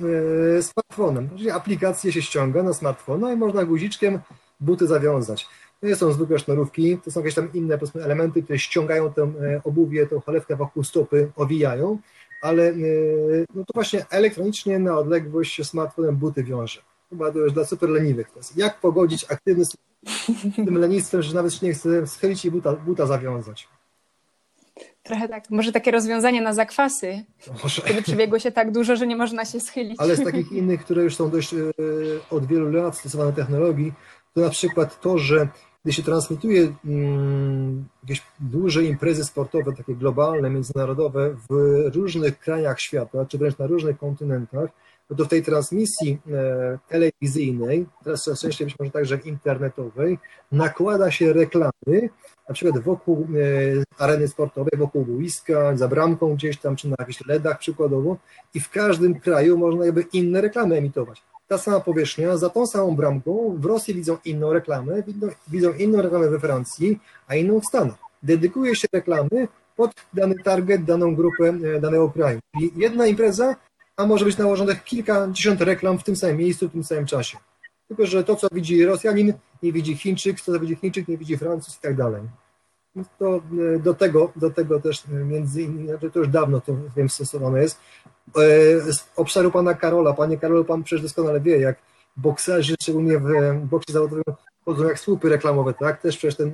e, smartfonem. Czyli aplikację się ściąga na smartfona i można guziczkiem buty zawiązać. To nie są zwykłe sznurówki, to są jakieś tam inne elementy, które ściągają tę e, obuwie, tą cholewkę wokół stopy, owijają, ale no to właśnie elektronicznie na odległość smartfonem buty wiąże chyba to już dla super leniwych. To jest jak pogodzić aktywny z tym lenistwem, że nawet się nie chce schylić i buta, buta zawiązać. Trochę tak, może takie rozwiązanie na zakwasy, może. kiedy przebiegło się tak dużo, że nie można się schylić. Ale z takich innych, które już są dość e, od wielu lat stosowane technologii, to na przykład to, że gdy się transmituje mm, jakieś duże imprezy sportowe, takie globalne, międzynarodowe w różnych krajach świata, czy wręcz na różnych kontynentach, w tej transmisji e, telewizyjnej, teraz coraz częściej być może także internetowej, nakłada się reklamy, na przykład wokół e, areny sportowej, wokół boiska, za bramką gdzieś tam, czy na jakichś LEDach przykładowo i w każdym kraju można jakby inne reklamy emitować. Ta sama powierzchnia, za tą samą bramką w Rosji widzą inną reklamę, widzą, widzą inną reklamę we Francji, a inną w Stanach. Dedykuje się reklamy pod dany target, daną grupę e, danego kraju. I jedna impreza a może być nałożonych kilkadziesiąt reklam w tym samym miejscu, w tym samym czasie. Tylko, że to, co widzi Rosjanin, nie widzi Chińczyk, to, co widzi Chińczyk, nie widzi Francuz i tak dalej. To e, do tego, do tego też e, między innymi, znaczy to już dawno to wiem stosowane jest. E, z obszaru pana Karola, panie Karolu, pan przecież doskonale wie, jak bokserzy, szczególnie w boksie zawodowym, chodzą jak słupy reklamowe, tak? Też przecież te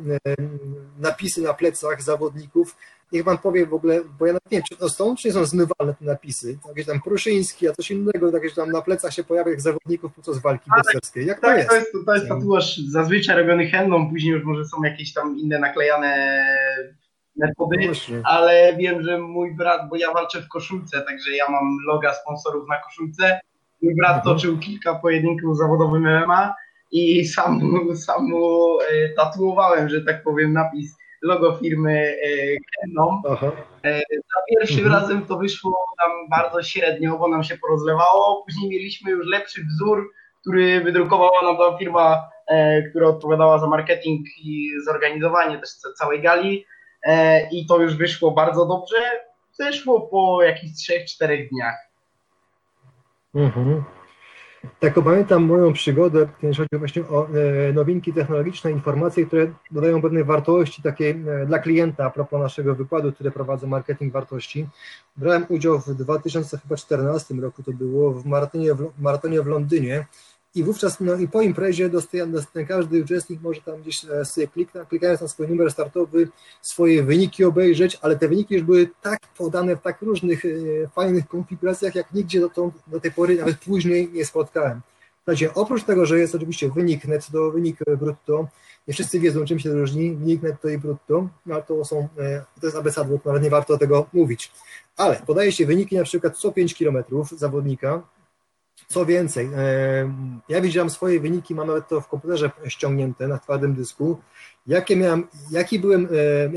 napisy na plecach zawodników Niech pan powie w ogóle, bo ja nawet nie wiem, czy to są, czy nie są zmywalne te napisy. Jakieś tam Pruszyński, a coś innego, jakieś tam na plecach się pojawia jak zawodników podczas walki tak, bokserskiej. Jak tak, to jest? To jest, to jest tatuaż zazwyczaj robiony henną, później już może są jakieś tam inne naklejane metody, no ale wiem, że mój brat, bo ja walczę w koszulce, także ja mam loga sponsorów na koszulce. Mój brat mhm. toczył kilka pojedynków zawodowym MMA i sam, sam mu e, tatuowałem, że tak powiem, napis logo firmy Canon. E, za pierwszym mhm. razem to wyszło nam bardzo średnio, bo nam się porozlewało. Później mieliśmy już lepszy wzór, który wydrukowała nam ta firma, e, która odpowiadała za marketing i zorganizowanie też całej gali. E, I to już wyszło bardzo dobrze. Wyszło po jakichś 3-4 dniach. Mhm. Tak, pamiętam moją przygodę, jeśli chodzi właśnie o e, nowinki technologiczne, informacje, które dodają pewnej wartości takiej e, dla klienta a propos naszego wykładu, który prowadzę marketing wartości. Brałem udział w 2014 roku, to było w maratonie w, maratonie w Londynie i wówczas, no i po imprezie dostaje, każdy uczestnik może tam gdzieś e, sobie kliknąć, klikając na swój numer startowy, swoje wyniki obejrzeć, ale te wyniki już były tak podane w tak różnych e, fajnych konfiguracjach, jak nigdzie dotąd, do tej pory, nawet później nie spotkałem. Znaczy, oprócz tego, że jest oczywiście wynik netto, wynik brutto, nie wszyscy wiedzą, czym się różni wynik netto i brutto, no ale to są, e, to jest abecadło, nawet nie warto tego mówić. Ale podaje się wyniki na przykład co 5 km zawodnika, co więcej, e, ja widziałem swoje wyniki, mam nawet to w komputerze ściągnięte na twardym dysku. Jakie miałem, jaki byłem,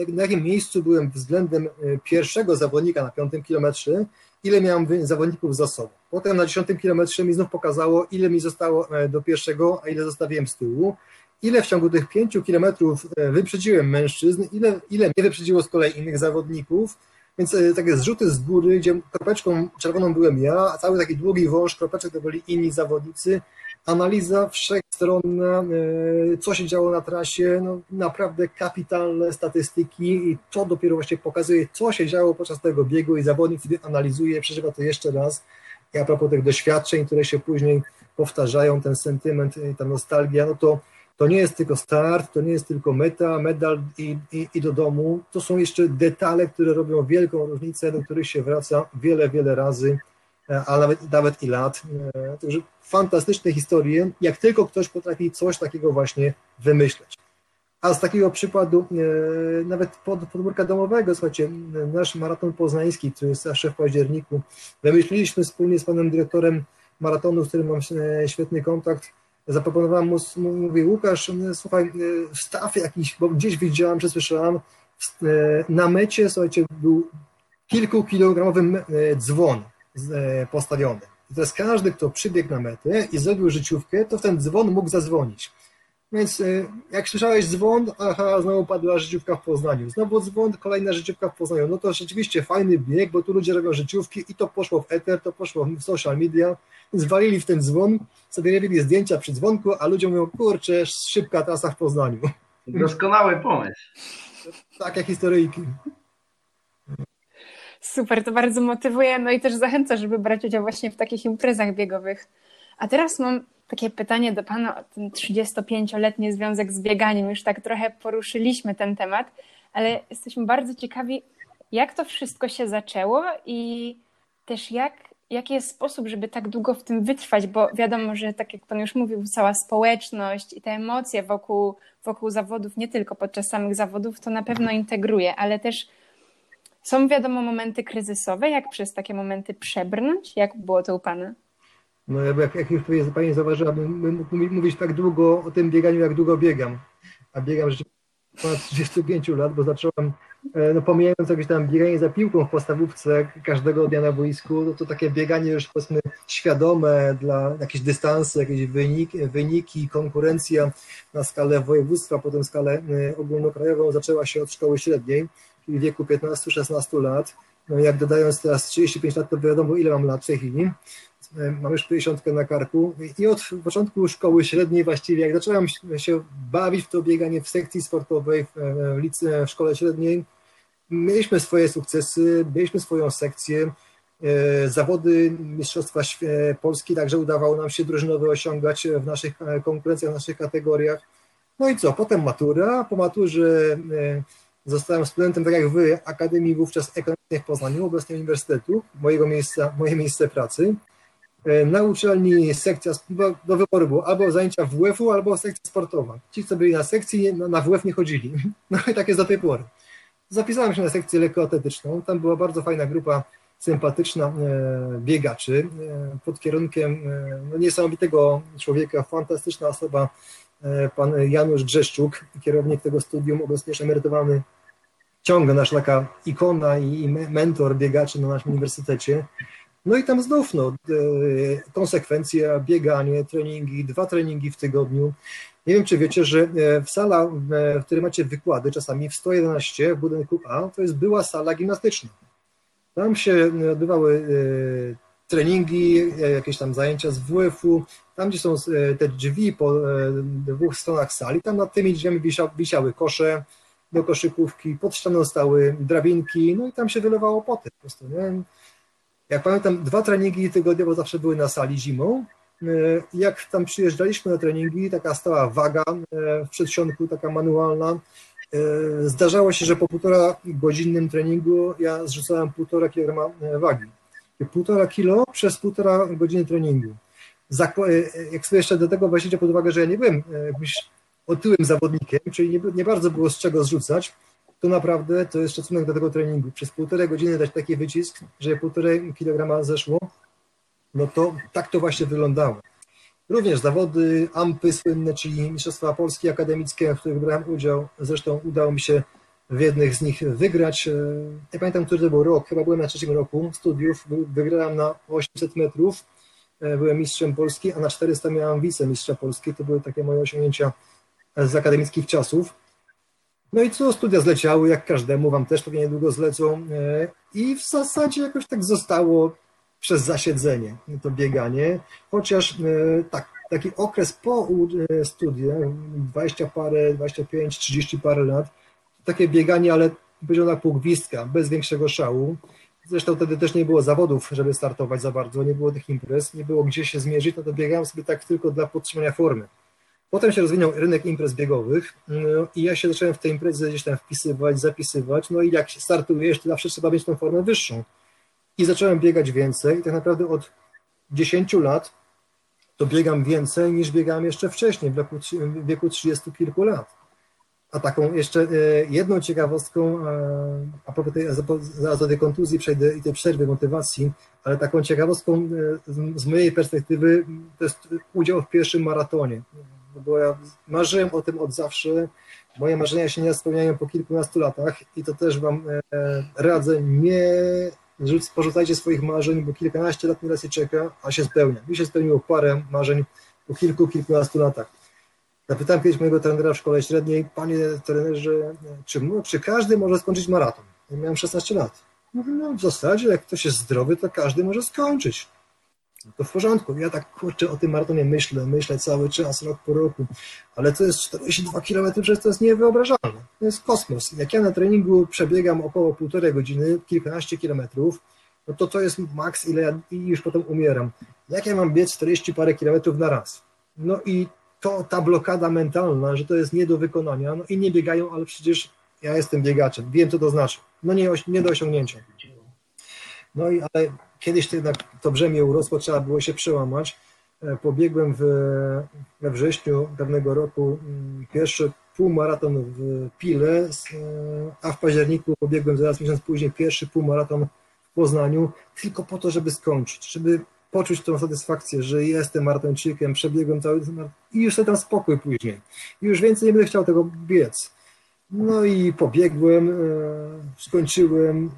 e, na jakim miejscu byłem względem e, pierwszego zawodnika na piątym kilometrze, ile miałem zawodników za sobą. Potem na dziesiątym kilometrze mi znów pokazało, ile mi zostało do pierwszego, a ile zostawiłem z tyłu. Ile w ciągu tych pięciu kilometrów wyprzedziłem mężczyzn, ile, ile mnie wyprzedziło z kolei innych zawodników więc e, takie zrzuty z góry, gdzie kropeczką czerwoną byłem ja, a cały taki długi wąż kropeczek to byli inni zawodnicy. Analiza wszechstronna, e, co się działo na trasie, no naprawdę kapitalne statystyki i to dopiero właśnie pokazuje, co się działo podczas tego biegu i zawodnik wtedy analizuje, przeżywa to jeszcze raz. I a propos tych doświadczeń, które się później powtarzają, ten sentyment, ta nostalgia, no to to nie jest tylko start, to nie jest tylko meta, medal i, i, i, do domu. To są jeszcze detale, które robią wielką różnicę, do których się wraca wiele, wiele razy, e, a nawet, nawet i lat. E, także fantastyczne historie, jak tylko ktoś potrafi coś takiego właśnie wymyśleć. A z takiego przykładu, e, nawet pod, podwórka domowego, słuchajcie, nasz maraton poznański, który jest zawsze w październiku, wymyśliliśmy wspólnie z panem dyrektorem maratonu, z którym mam świetny kontakt, zaproponowałem mu, mówię, Łukasz, słuchaj, wstaw jakiś, bo gdzieś widziałam, czy słyszałam, na mecie, słuchajcie, był kilkukilogramowy dzwon postawiony. I teraz każdy, kto przybiegł na metę i zrobił życiówkę, to w ten dzwon mógł zadzwonić. Więc jak słyszałeś dzwon, aha, znowu padła życiówka w Poznaniu. Znowu dzwon, kolejna życiówka w Poznaniu. No to rzeczywiście fajny bieg, bo tu ludzie robią życiówki i to poszło w Ether, to poszło w social media, zwalili w ten dzwon, sobie robili zdjęcia przy dzwonku, a ludzie mówią, kurczę, szybka trasa w Poznaniu. Doskonały pomysł. Takie historyjki. Super, to bardzo motywuje, no i też zachęca, żeby brać udział właśnie w takich imprezach biegowych. A teraz mam takie pytanie do Pana o ten 35-letni związek z bieganiem. Już tak trochę poruszyliśmy ten temat, ale jesteśmy bardzo ciekawi, jak to wszystko się zaczęło i też jak jaki jest sposób, żeby tak długo w tym wytrwać, bo wiadomo, że tak jak Pan już mówił, cała społeczność i te emocje wokół, wokół zawodów, nie tylko podczas samych zawodów, to na pewno integruje, ale też są wiadomo momenty kryzysowe, jak przez takie momenty przebrnąć? Jak było to u Pana? No jak, jak już Pani zauważyła, bym mógł mówić tak długo o tym bieganiu, jak długo biegam. A biegam rzeczywiście ponad 35 lat, bo zacząłem E, no pomijając jakieś tam bieganie za piłką w podstawówce każdego dnia na boisku, no to takie bieganie już powiedzmy świadome dla jakieś dystanse, jakieś wyniki, wyniki, konkurencja na skalę województwa, potem skalę e, ogólnokrajową zaczęła się od szkoły średniej, czyli w wieku 15-16 lat. No jak dodając teraz 35 lat, to wiadomo ile mam lat w tej chwili. Mam już 50 na karku i od początku szkoły średniej właściwie, jak zacząłem się bawić w to bieganie w sekcji sportowej w, w, w szkole średniej, mieliśmy swoje sukcesy, mieliśmy swoją sekcję, e, zawody Mistrzostwa Polski, także udawało nam się drużynowe osiągać w naszych e, konkurencjach, w naszych kategoriach. No i co, potem matura, po maturze e, zostałem studentem, tak jak wy, Akademii wówczas Ekonomicznej w Poznaniu, obecnie Uniwersytetu, mojego miejsca, moje miejsce pracy. Na uczelni sekcja, do wyboru było albo zajęcia WF-u, albo sekcja sportowa. Ci, co byli na sekcji, na WF nie chodzili. [laughs] No i tak jest do tej pory. Zapisałem się na sekcję lekkoatletyczną. Tam była bardzo fajna grupa sympatyczna e, biegaczy e, pod kierunkiem e, no, niesamowitego człowieka, fantastyczna osoba, pan Janusz Grzeszczuk, kierownik tego studium, obecnie już emerytowany, ciągle nasza taka ikona i mentor biegaczy na naszym uniwersytecie. No i tam znów no, konsekwencja, bieganie, treningi, dwa treningi w tygodniu. Nie wiem, czy wiecie, że e, w sala, w której macie wykłady, czasami w 111 w budynku A, to jest była sala gimnastyczna. Tam się odbywały e, treningi, e, jakieś tam zajęcia z WF-u, tam gdzie są te drzwi po dwóch stronach sali, tam nad tymi drzwiami wisiały kosze do koszykówki, pod ścianą stały drabinki, no i tam się wylewało poty po prostu, nie? Jak pamiętam, dwa treningi tygodniowo zawsze były na sali zimą, E, jak tam przyjeżdżaliśmy na treningi, taka stała waga e, w przedsionku, taka manualna. E, zdarzało się, że po półtora godzinnym treningu ja zrzucałem półtora kilograma wagi. Półtora kilo przez półtora godziny treningu. Jak sobie jeszcze do tego weźmiecie pod uwagę, że ja nie byłem jakimś otyłym zawodnikiem, czyli nie, nie bardzo było z czego zrzucać, to naprawdę to jest szacunek do tego treningu. Przez półtorej godziny dać taki wycisk, że półtorej kilograma zeszło, no to tak to właśnie wyglądało. Również zawody AMPy słynne, czyli Mistrzostwa Polskie Akademickie, w których brałem udział. Zresztą udało mi się w jednych z nich wygrać. Nie pamiętam, który to był rok, chyba byłem na trzecim roku studiów. Wygrałem na 800 metrów, byłem mistrzem Polski, a na 400 miałem wicemistrza Polski. To były takie moje osiągnięcia z akademickich czasów. No i co, studia zleciały, jak każdemu, wam też pewnie niedługo zlecą. I w zasadzie jakoś tak zostało przez zasiedzenie, to bieganie, chociaż e, tak, taki okres po e, studiach, 20 parę, 25, 30 parę lat, takie bieganie, ale powiedział na pół gwizdka, bez większego szału. Zresztą wtedy też nie było zawodów, żeby startować za bardzo, nie było tych imprez, nie było gdzie się zmierzyć, no to biegałem sobie tak tylko dla podtrzymania formy. Potem się rozwinął rynek imprez biegowych no, i ja się zacząłem w te imprezy gdzieś tam wpisywać, zapisywać, no i jak się startujesz, to zawsze trzeba mieć tą formę wyższą. I zacząłem biegać więcej i tak naprawdę od 10 lat to biegam więcej niż biegałem jeszcze wcześniej, w wieku, w wieku 30 kilku lat. A taką jeszcze e, jedną ciekawostką, e, a propos tej, zaraz do tej kontuzji przejdę i tej przerwy motywacji, ale taką ciekawostką e, z mojej perspektywy to jest udział w pierwszym maratonie. Bo ja marzyłem o tym od zawsze. Moje marzenia się nie spełniają po kilkunastu latach i to też Wam radzę, nie porzucajcie swoich marzeń, bo kilkanaście lat nieraz się czeka, a się spełnia. Mi się spełniło parę marzeń po kilku, kilkunastu latach. Zapytałem kiedyś mojego trenera w szkole średniej, panie trenerze, czy, czy każdy może skończyć maraton? Ja miałem 16 lat. Mówię, no w zasadzie jak ktoś jest zdrowy, to każdy może skończyć. To w porządku. Ja tak kurczę o tym maratonie myślę, myślę cały czas, rok po roku, ale to jest 42 km, przecież to jest niewyobrażalne. To jest kosmos. Jak ja na treningu przebiegam około półtorej godziny, kilkanaście kilometrów, no to to jest maks, ile ja i już potem umieram. Jak ja mam biec 40 parę kilometrów na raz? No i to ta blokada mentalna, że to jest nie do wykonania, no i nie biegają, ale przecież ja jestem biegaczem, wiem co to znaczy. No nie, nie do osiągnięcia. No i ale kiedyś to jednak to brzemię urosło, trzeba było się przełamać. E, pobiegłem w, we wrześniu dawnego roku mm, pierwszy półmaraton w Pile, e, a w październiku pobiegłem zaraz miesiąc później pierwszy półmaraton w Poznaniu, tylko po to, żeby skończyć, żeby poczuć tą satysfakcję, że jestem maratończykiem, przebiegłem cały i już sobie tam spokój później. Już więcej nie będę chciał tego biec. No i pobiegłem, e, skończyłem.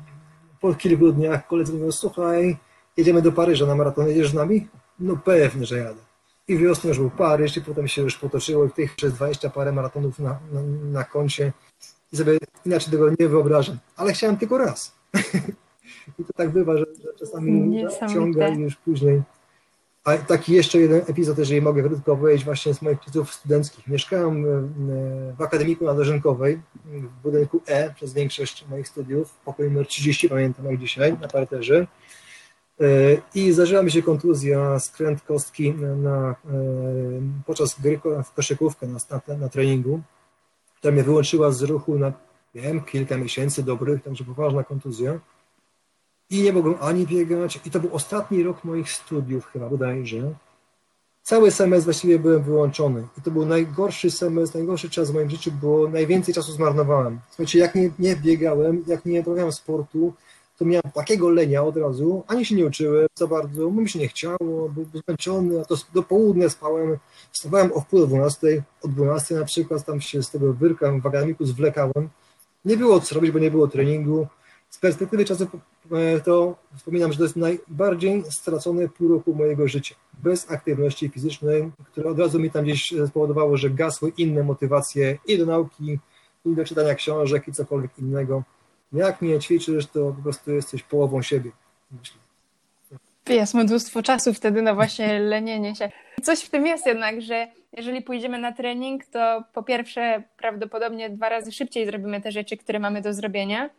Po kilku dniach koledzy mówią, słuchaj, jedziemy do Paryża na maraton, jedziesz z nami? No pewnie, że jadę. I wiosną już był Paryż i potem się już potoczyło i w tych przez 20 parę maratonów na, na, na koncie i sobie inaczej tego nie wyobrażam. Ale chciałem tylko raz. [laughs] I to tak bywa, że, że czasami ciąga i już później. A taki jeszcze jeden epizod, jeżeli mogę krótko powiedzieć, właśnie z moich czasów studenckich. Mieszkałem w Akademiku na Dożynkowej, w budynku E przez większość moich studiów, pokój numer 30 pamiętam jak dzisiaj, na parterze. E, I zdarzyła mi się kontuzja, skręt kostki na, e, podczas gry w koszykówkę na, na, na treningu, która mnie wyłączyła z ruchu na wiem, kilka miesięcy dobrych, także poważna kontuzja i nie mogłem ani biegać. I to był ostatni rok moich studiów chyba bodajże. Cały semestr właściwie byłem wyłączony. I to był najgorszy semestr, najgorszy czas w moim życiu, bo najwięcej czasu zmarnowałem. Słuchajcie, jak nie, nie biegałem, jak nie uprawiałem sportu, to miałem takiego lenia od razu, ani się nie uczyłem za bardzo, bo mi się nie chciało, byłem zmęczony, a to do południa spałem, wstawałem o wpół do 12, o 12 na przykład, tam się z tego wyrka w akademiku zwlekałem. Nie było co robić, bo nie było treningu. Z perspektywy czasu E, to wspominam, że to jest najbardziej stracone pół roku mojego życia. Bez aktywności fizycznej, które od razu mi tam gdzieś spowodowało, że gasły inne motywacje i do nauki, i do czytania książek, i cokolwiek innego. Jak nie ćwiczysz, to po prostu jesteś połową siebie. Myślę. Jest mnóstwo czasu wtedy na właśnie [laughs] lenienie się. Coś w tym jest jednak, że jeżeli pójdziemy na trening, to po pierwsze prawdopodobnie dwa razy szybciej zrobimy te rzeczy, które mamy do zrobienia,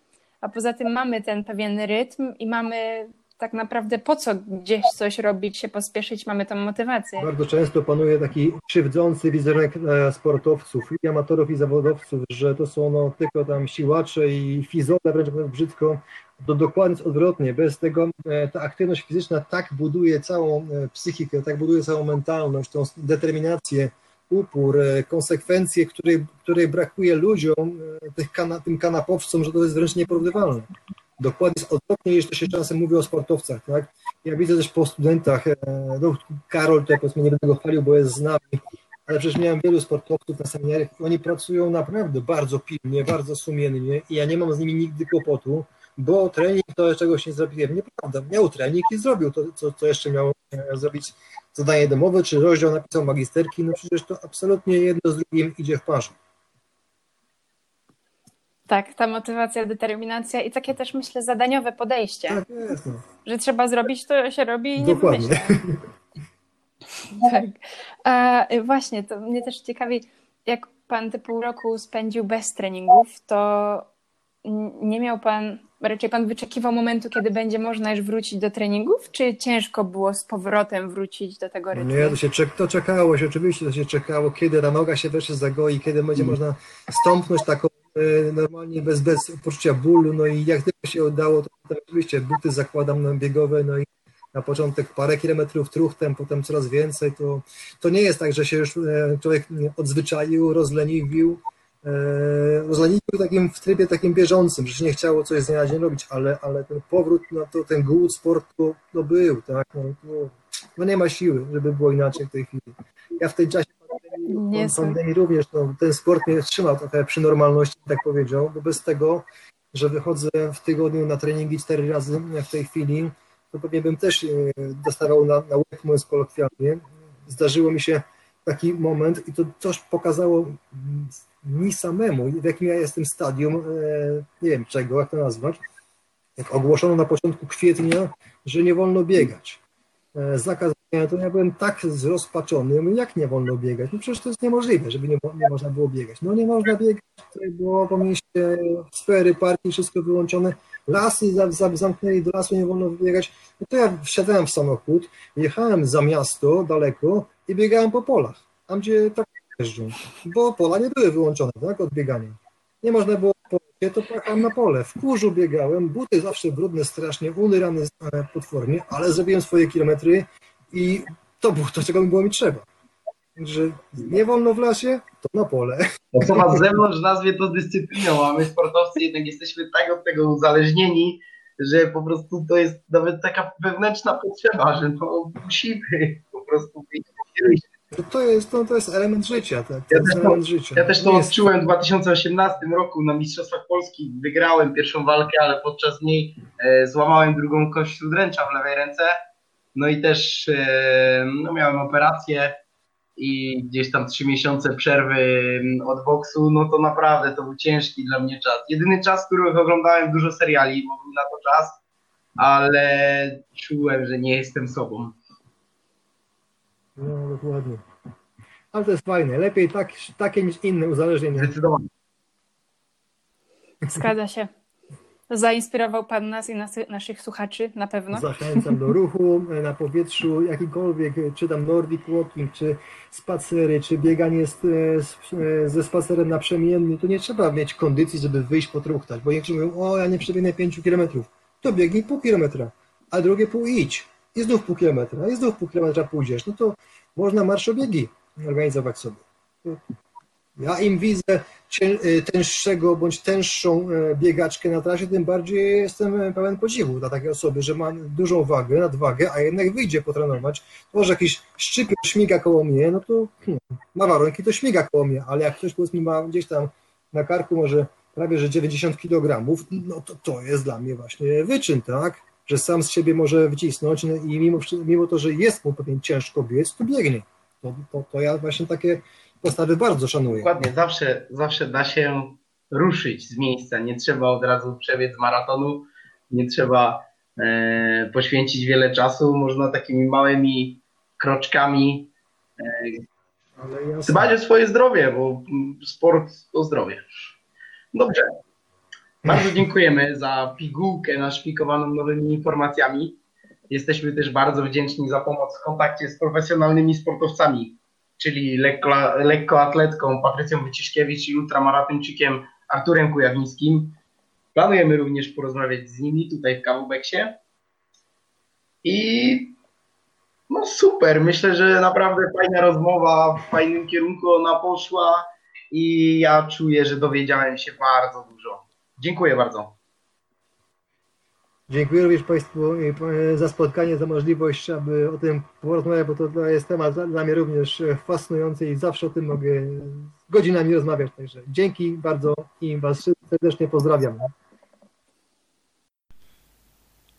a poza tym mamy ten pewien rytm i mamy tak naprawdę po co gdzieś coś robić, się pospieszyć, mamy tą motywację. Bardzo często panuje taki krzywdzący wizerunek e, sportowców, i amatorów, i zawodowców, że to są no, tylko tam siłacze i fizole, wręcz brzydko, to dokładnie odwrotnie. Bez tego e, ta aktywność fizyczna tak buduje całą e, psychikę, tak buduje całą mentalność, tą determinację, upór, e, konsekwencje, której, której brakuje ludziom, e, kana, tym kanapowcom, że to jest wręcz nieporównywalne. Dokładnie jest odwrotnie, jeśli to się czasem mówi o sportowcach. Tak? Ja widzę też po studentach, e, no, Karol tutaj powiedzmy nie będę go chwalił, bo jest z nami, ale przecież miałem wielu sportowców na seminariach oni pracują naprawdę bardzo pilnie, bardzo sumiennie i ja nie mam z nimi nigdy kłopotu, bo trening to czegoś nie zrobiłem. Nieprawda, miał trening i zrobił to, co, co jeszcze miał zrobić zadanie domowe, czy rozdział napisał magisterki, no przecież to absolutnie jedno z drugim idzie w parze. Tak, ta motywacja, determinacja i takie też myślę zadaniowe podejście. Tak jest. No. Że trzeba zrobić, to się robi i nie Dokładnie. [laughs] Tak. A, właśnie, to mnie też ciekawi, jak pan te pół roku spędził bez treningów, to nie miał pan, raczej pan wyczekiwał momentu, kiedy będzie można już wrócić do treningów, czy ciężko było z powrotem wrócić do tego rytmu? Nie, to się czek, to czekało się, oczywiście to się czekało, kiedy ta noga się wreszcie zagoi, kiedy będzie można stąpnąć taką e, normalnie bez, bez poczucia bólu, no i jak tylko się udało, to, to oczywiście buty zakładam na biegowe, no i na początek parę kilometrów truchtem, potem coraz więcej, to, to nie jest tak, że się już e, człowiek odzwyczaił, rozleniwił, e, rozleniwił takim w trybie takim bieżącym, że się nie chciało coś z dnia na dzień robić, ale, ale ten powrót, no to ten głód sportu, no był, tak, no, to, no nie ma siły, żeby było inaczej w tej chwili. Ja w tej czasie pandemii, pandemii również, no, ten sport mnie trzymał trochę przy normalności, tak powiedział, bo bez tego, że wychodzę w tygodniu na treningi cztery razy w tej chwili, to pewnie bym też e, dostawał na, na łeb, mówiąc kolokwialnie. Zdarzyło mi się taki moment i to coś pokazało mi samemu, w jakim ja jestem stadium, e, nie wiem czego, jak to nazwać, jak ogłoszono na początku kwietnia, że nie wolno biegać. E, Zakaz to ja byłem tak zrozpaczony, mówię, jak nie wolno biegać? No przecież to jest niemożliwe, żeby nie, nie można było biegać. No nie można biegać, tutaj było po mieście sfery, parki, wszystko wyłączone, lasy za, za, zamknęli, do lasu nie wolno biegać. No to ja wsiadałem w samochód, jechałem za miasto daleko i biegałem po polach, tam gdzie tak bo pola nie były wyłączone, tak, od biegania. Nie można było po lesie, to pojechałem na pole. W kurzu biegałem, buty zawsze brudne strasznie, e, potwornie, ale zrobiłem swoje kilometry i to było to, czego mi było mi trzeba. Także nie wolno w lasie, to na pole. Osoba z zewnątrz nazwie to dyscypliną, a my sportowcy jednak jesteśmy tak od tego uzależnieni, że po prostu to jest nawet taka wewnętrzna potrzeba, że no musimy po prostu wyjść. To, to, jest, to, to jest element życia. Tak, to Ja jest też element życia. Ja też to odczułem w 2018 roku na Mistrzostwach Polski. Wygrałem pierwszą walkę, ale podczas niej e, złamałem drugą kość śródręcza w lewej ręce. No i też e, no, miałem operację i gdzieś tam trzy miesiące przerwy od boksu, no to naprawdę to był ciężki dla mnie czas. Jedyny czas, który oglądałem dużo seriali, bo był na to czas, ale czułem, że nie jestem sobą. Dokładnie. Ale to jest fajne. Lepiej tak, takie niż inne uzależnienia. Zdecydowanie. Zgadza się. Zainspirował Pan nas i nas, naszych słuchaczy na pewno. Zachęcam do ruchu e, na powietrzu, jakikolwiek, e, czy tam Nordic Walking, czy spacery, czy bieganie z, e, z, ze spacerem naprzemiennie. To nie trzeba mieć kondycji, żeby wyjść potruchtać, bo niektórzy mówią, o ja nie przebiegnę 5 kilometrów. To biegnij pół kilometra, a drugie pół idź. I znów pół kilometra, i znów pół kilometra pójdziesz. No to można marszobiegi organizować sobie. Ja im widzę y, tęższego bądź tęższą e, biegaczkę na trasie, tym bardziej jestem e, pełen podziwu dla takiej osoby, że ma dużą wagę, nadwagę, a jednak wyjdzie potrenować. Może jakiś szczypior śmiga koło mnie, no to hmm, ma warunki, to śmiga koło mnie, ale jak ktoś powiedzmy ma gdzieś tam na karku może prawie że 90 kg, no to to jest dla mnie właśnie wyczyn, tak? Że sam z siebie może wcisnąć no i mimo, mimo to, że jest mu pewien ciężko biec, to biegnie. To, to, to ja właśnie takie postawy bardzo szanuję. Dokładnie, zawsze, zawsze da się ruszyć z miejsca. Nie trzeba od razu przebiec maratonu, nie trzeba e, poświęcić wiele czasu. Można takimi małymi kroczkami ja dbać o swoje zdrowie, bo sport to zdrowie. Dobrze. Bardzo dziękujemy za pigułkę naszpikowaną nowymi informacjami. Jesteśmy też bardzo wdzięczni za pomoc w kontakcie z profesjonalnymi sportowcami, czyli lekko, lekkoatletką Patrycją Wyciszkiewicz i ultramaratończykiem Arturem Kujawnickim. Planujemy również porozmawiać z nimi tutaj w Kawubeksie. I no super, myślę, że naprawdę fajna rozmowa, w fajnym kierunku ona poszła i ja czuję, że dowiedziałem się bardzo dużo. Dziękuję bardzo. Dziękuję również Państwu e, za spotkanie, za możliwość, aby o tym porozmawiać, bo to, jest temat dla- mnie również e, fascynujący i zawsze o tym mogę godzinami rozmawiać. Także dzięki bardzo i Was serdecznie pozdrawiam.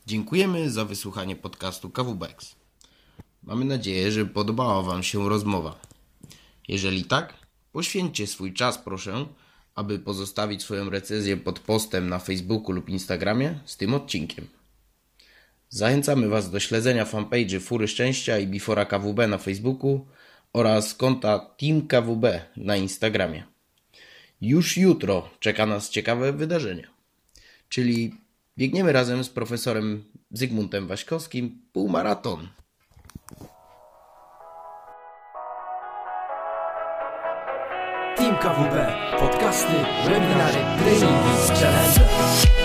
Dziękujemy za wysłuchanie podcastu KWBEX. Mamy nadzieję, że podobała Wam się rozmowa. Jeżeli tak, poświęćcie swój czas, proszę, aby pozostawić swoją recenzję pod postem na Facebooku lub Instagramie z tym odcinkiem. Zachęcamy Was do śledzenia fanpage'y Fury Szczęścia i Bifora KWB na Facebooku oraz konta Team KWB na Instagramie. Już jutro czeka nas ciekawe wydarzenie. czyli biegniemy razem z profesorem Zygmuntem Waśkowskim półmaraton. Team KWB, podcasty, webinary, treningi, challenge.